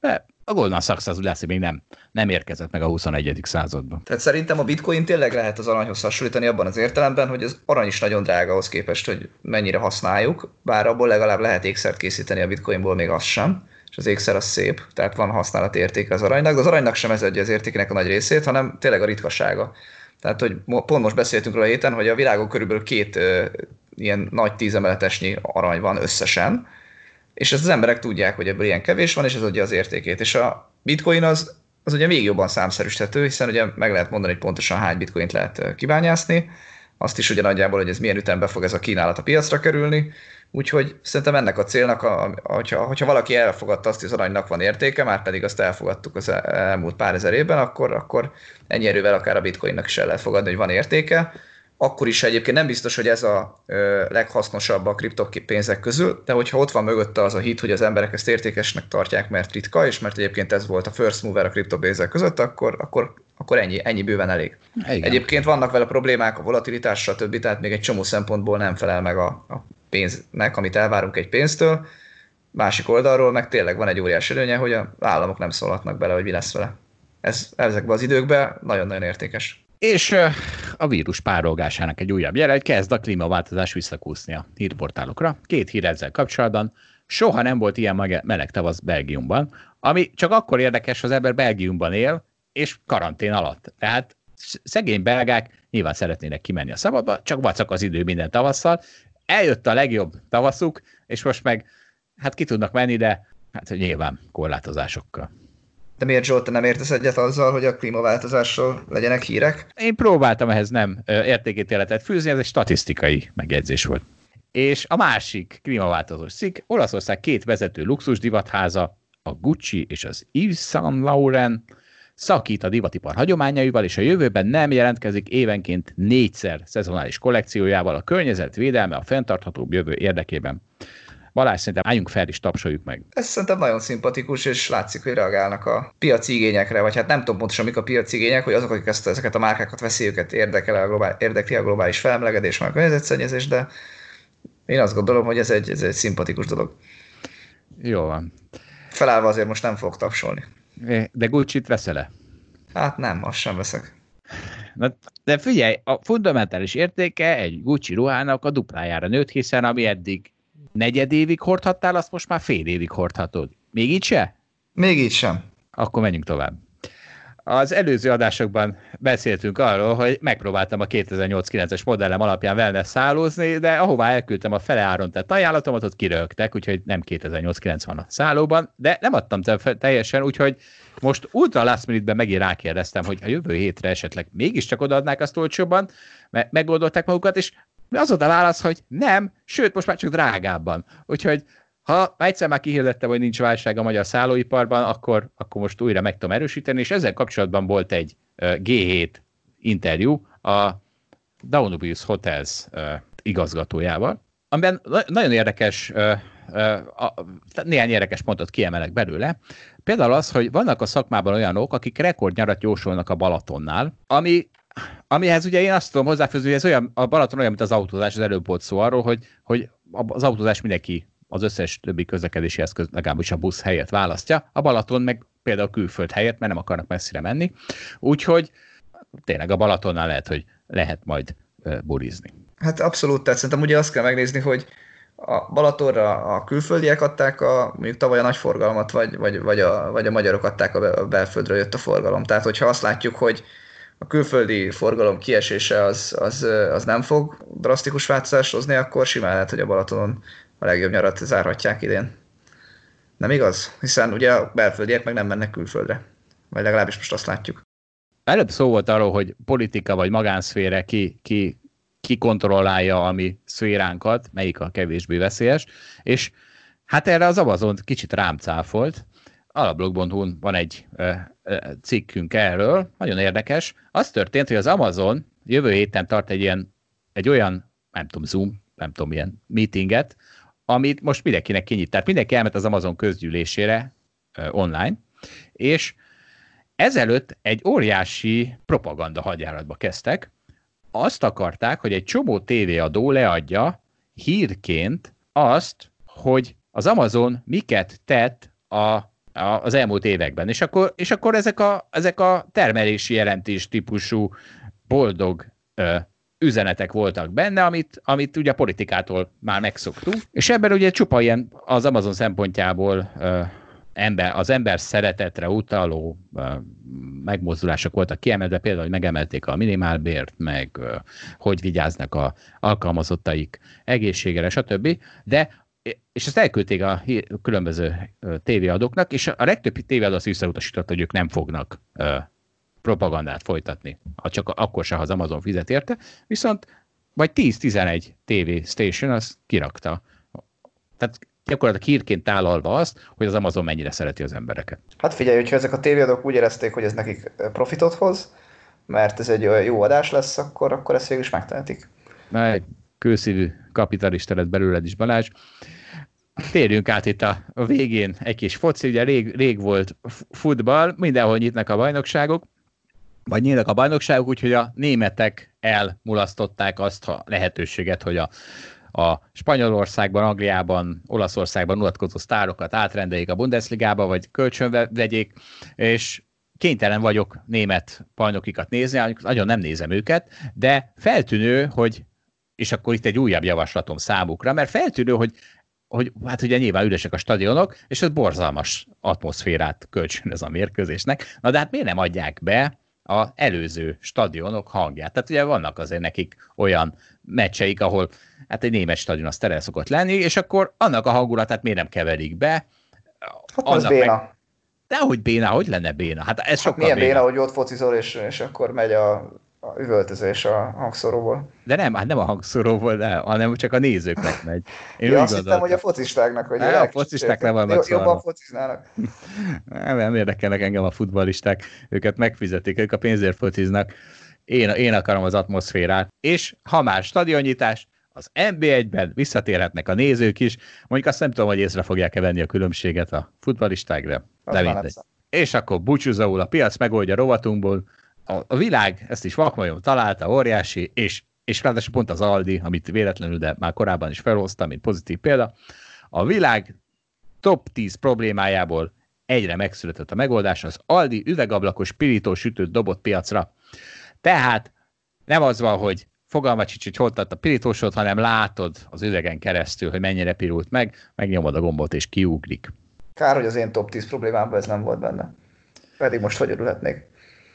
S2: de a Goldman Sachs az lesz, még nem, nem érkezett meg a 21. században.
S3: Tehát szerintem a bitcoin tényleg lehet az aranyhoz hasonlítani abban az értelemben, hogy az arany is nagyon drága ahhoz képest, hogy mennyire használjuk, bár abból legalább lehet ékszert készíteni a bitcoinból, még az sem és az ékszer az szép, tehát van használati értéke az aranynak, de az aranynak sem ez adja az értékének a nagy részét, hanem tényleg a ritkasága. Tehát, hogy pont most beszéltünk róla héten, hogy a világon körülbelül két ilyen nagy tízemeletesnyi arany van összesen, és ezt az emberek tudják, hogy ebből ilyen kevés van, és ez adja az értékét. És a bitcoin az, az ugye még jobban számszerűsíthető, hiszen ugye meg lehet mondani, hogy pontosan hány bitcoint lehet kibányászni, azt is ugye nagyjából, hogy ez milyen ütemben fog ez a kínálat a piacra kerülni, úgyhogy szerintem ennek a célnak, a, hogyha, hogyha valaki elfogadta azt, hogy az aranynak van értéke, már pedig azt elfogadtuk az elmúlt pár ezer évben, akkor, akkor ennyi erővel akár a bitcoinnak is el lehet fogadni, hogy van értéke, akkor is egyébként nem biztos, hogy ez a ö, leghasznosabb a kriptopénzek közül, de hogyha ott van mögötte az a hit, hogy az emberek ezt értékesnek tartják, mert ritka, és mert egyébként ez volt a first mover a kriptopénzek között, akkor, akkor, akkor ennyi, ennyi bőven elég. Igen. Egyébként vannak vele problémák, a volatilitás, stb., tehát még egy csomó szempontból nem felel meg a, a pénznek, amit elvárunk egy pénztől. Másik oldalról meg tényleg van egy óriási előnye, hogy a államok nem szólhatnak bele, hogy mi lesz vele. Ez ezekben az időkben nagyon-nagyon értékes.
S2: És a vírus párolgásának egy újabb jele, hogy kezd a klímaváltozás visszakúszni a hírportálokra. Két hír ezzel kapcsolatban. Soha nem volt ilyen meleg tavasz Belgiumban, ami csak akkor érdekes, ha az ember Belgiumban él, és karantén alatt. Tehát szegény belgák nyilván szeretnének kimenni a szabadba, csak vacak az idő minden tavasszal. Eljött a legjobb tavaszuk, és most meg hát ki tudnak menni, de Hát nyilván korlátozásokkal.
S3: De miért Zsolt, nem értesz egyet azzal, hogy a klímaváltozásról legyenek hírek?
S2: Én próbáltam ehhez nem értékítéletet fűzni, ez egy statisztikai megjegyzés volt. És a másik klímaváltozós cikk, Olaszország két vezető luxus divatháza, a Gucci és az Yves Saint Laurent szakít a divatipar hagyományaival, és a jövőben nem jelentkezik évenként négyszer szezonális kollekciójával a környezetvédelme a fenntarthatóbb jövő érdekében. Balázs, szerintem álljunk fel és tapsoljuk meg.
S3: Ez szerintem nagyon szimpatikus, és látszik, hogy reagálnak a piaci igényekre, vagy hát nem tudom pontosan, mik a piaci igények, hogy azok, akik ezt, ezeket a márkákat veszi, őket érdekel a globál, érdekli a globális felemlegedés, meg a környezetszennyezés, de én azt gondolom, hogy ez egy, ez egy szimpatikus dolog.
S2: Jó van.
S3: Felállva azért most nem fog tapsolni.
S2: De Gucci-t veszel-e?
S3: Hát nem, azt sem veszek.
S2: Na, de figyelj, a fundamentális értéke egy Gucci ruhának a duplájára nőtt, hiszen ami eddig negyed évig hordhattál, azt most már fél évig hordhatod. Még így se?
S3: Még így sem.
S2: Akkor menjünk tovább. Az előző adásokban beszéltünk arról, hogy megpróbáltam a 2008-9-es modellem alapján wellness szállózni, de ahová elküldtem a fele áron tett ajánlatomat, ott kirögtek, úgyhogy nem 2008-9 van a szállóban, de nem adtam teljesen, úgyhogy most ultra last minute-ben megint rákérdeztem, hogy a jövő hétre esetleg mégiscsak odaadnák azt olcsóbban, mert megoldották magukat, és az oda válasz, hogy nem, sőt, most már csak drágábban. Úgyhogy ha egyszer már kihirdettem, hogy nincs válság a magyar szállóiparban, akkor, akkor most újra meg tudom erősíteni, és ezzel kapcsolatban volt egy G7 interjú a Daunubius Hotels igazgatójával, amiben nagyon érdekes, néhány érdekes pontot kiemelek belőle. Például az, hogy vannak a szakmában olyanok, akik rekordnyarat jósolnak a Balatonnál, ami amihez ugye én azt tudom hozzáfűzni, hogy ez olyan, a Balaton olyan, mint az autózás, az előbb volt szó arról, hogy, hogy az autózás mindenki az összes többi közlekedési eszköz, legalábbis a busz helyet választja, a Balaton meg például külföld helyet, mert nem akarnak messzire menni. Úgyhogy tényleg a Balatonnál lehet, hogy lehet majd burizni.
S3: Hát abszolút, tehát szerintem ugye azt kell megnézni, hogy a Balatonra a külföldiek adták a, mondjuk tavaly a nagy forgalmat, vagy, vagy, vagy, a, vagy a magyarok adták a belföldről jött a forgalom. Tehát, hogyha azt látjuk, hogy a külföldi forgalom kiesése az, az, az nem fog drasztikus változást hozni, akkor simán lehet, hogy a Balatonon a legjobb nyarat zárhatják idén. Nem igaz? Hiszen ugye a belföldiek meg nem mennek külföldre. Vagy legalábbis most azt látjuk.
S2: Előbb szó volt arról, hogy politika vagy magánszfére ki, ki, ki kontrollálja a mi szféránkat, melyik a kevésbé veszélyes, és hát erre az Amazon kicsit rám cáfolt. Alablog.hu-n van egy cikkünk erről, nagyon érdekes. Az történt, hogy az Amazon jövő héten tart egy ilyen, egy olyan, nem tudom, Zoom, nem tudom, milyen meetinget, amit most mindenkinek kinyit. Tehát mindenki elment az Amazon közgyűlésére online, és ezelőtt egy óriási propaganda hadjáratba kezdtek. Azt akarták, hogy egy csomó tévéadó leadja hírként azt, hogy az Amazon miket tett a az elmúlt években. És akkor, és akkor ezek, a, ezek a termelési jelentés típusú boldog ö, üzenetek voltak benne, amit, amit ugye a politikától már megszoktunk. És ebben ugye csupa ilyen az Amazon szempontjából ö, ember, az ember szeretetre utaló ö, megmozdulások voltak kiemelve, például, hogy megemelték a minimálbért, meg ö, hogy vigyáznak a alkalmazottaik egészségére, stb. De és ezt elküldték a különböző tévéadóknak, és a legtöbb tévéadó azt visszautasította, hogy ők nem fognak propagandát folytatni, ha csak akkor se, ha az Amazon fizet érte, viszont vagy 10-11 TV station az kirakta. Tehát gyakorlatilag hírként tálalva azt, hogy az Amazon mennyire szereti az embereket.
S3: Hát figyelj, hogyha ezek a tévéadók úgy érezték, hogy ez nekik profitot hoz, mert ez egy jó adás lesz, akkor, akkor ezt végül is megtehetik.
S2: Na, egy kőszívű kapitalista lett belőled is, Balázs. Térjünk át itt a, végén egy kis foci, ugye rég, rég volt futball, mindenhol nyitnak a bajnokságok, vagy nyílnak a bajnokságok, úgyhogy a németek elmulasztották azt a lehetőséget, hogy a, a Spanyolországban, Angliában, Olaszországban mulatkozó sztárokat átrendeljék a Bundesligába, vagy kölcsönve vegyék, és kénytelen vagyok német bajnokikat nézni, nagyon nem nézem őket, de feltűnő, hogy és akkor itt egy újabb javaslatom számukra, mert feltűnő, hogy hogy hát ugye nyilván üresek a stadionok, és ez borzalmas atmoszférát kölcsönöz a mérkőzésnek. Na de hát miért nem adják be a előző stadionok hangját? Tehát ugye vannak azért nekik olyan meccseik, ahol hát egy német stadion az tere szokott lenni, és akkor annak a hangulatát miért nem keverik be,
S3: Hát az béna. Meg...
S2: Dehogy béna, hogy lenne béna? Hát ez hát sokkal
S3: milyen béna, béna, hogy ott focizol, és, és akkor megy a a üvöltözés a hangszoróból.
S2: De nem, hát nem a hangszoróból, de, hanem csak a nézőknek megy.
S3: Én ja, azt hittem, hogy a focistáknak. Hogy
S2: a focisták nem vannak
S3: Jobban fociznának.
S2: Nem, nem érdekelnek engem a futballisták, őket megfizetik, ők a pénzért fociznak. Én, én akarom az atmoszférát. És ha már stadionnyitás, az NB1-ben visszatérhetnek a nézők is. Mondjuk azt nem tudom, hogy észre fogják-e venni a különbséget a futballisták, de, mindegy. És akkor búcsúzóul a piac megoldja rovatunkból, a, a világ ezt is vakmajom találta, óriási, és, és ráadásul pont az Aldi, amit véletlenül, de már korábban is felhoztam, mint pozitív példa, a világ top 10 problémájából egyre megszületett a megoldás, az Aldi üvegablakos pirító sütőt dobott piacra. Tehát nem az van, hogy fogalmat sincs, hogy hol a pirítósod, hanem látod az üvegen keresztül, hogy mennyire pirult meg, megnyomod a gombot és kiugrik.
S3: Kár, hogy az én top 10 problémámban ez nem volt benne. Pedig most hogy örülhetnék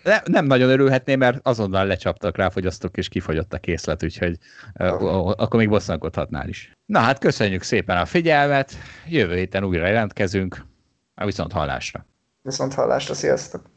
S2: ne, nem nagyon örülhetné, mert azonnal lecsaptak rá fogyasztók, és kifogyott a készlet, úgyhogy uh, akkor még bosszankodhatnál is. Na hát köszönjük szépen a figyelmet, jövő héten újra jelentkezünk, a viszont hallásra.
S3: Viszont hallásra, sziasztok!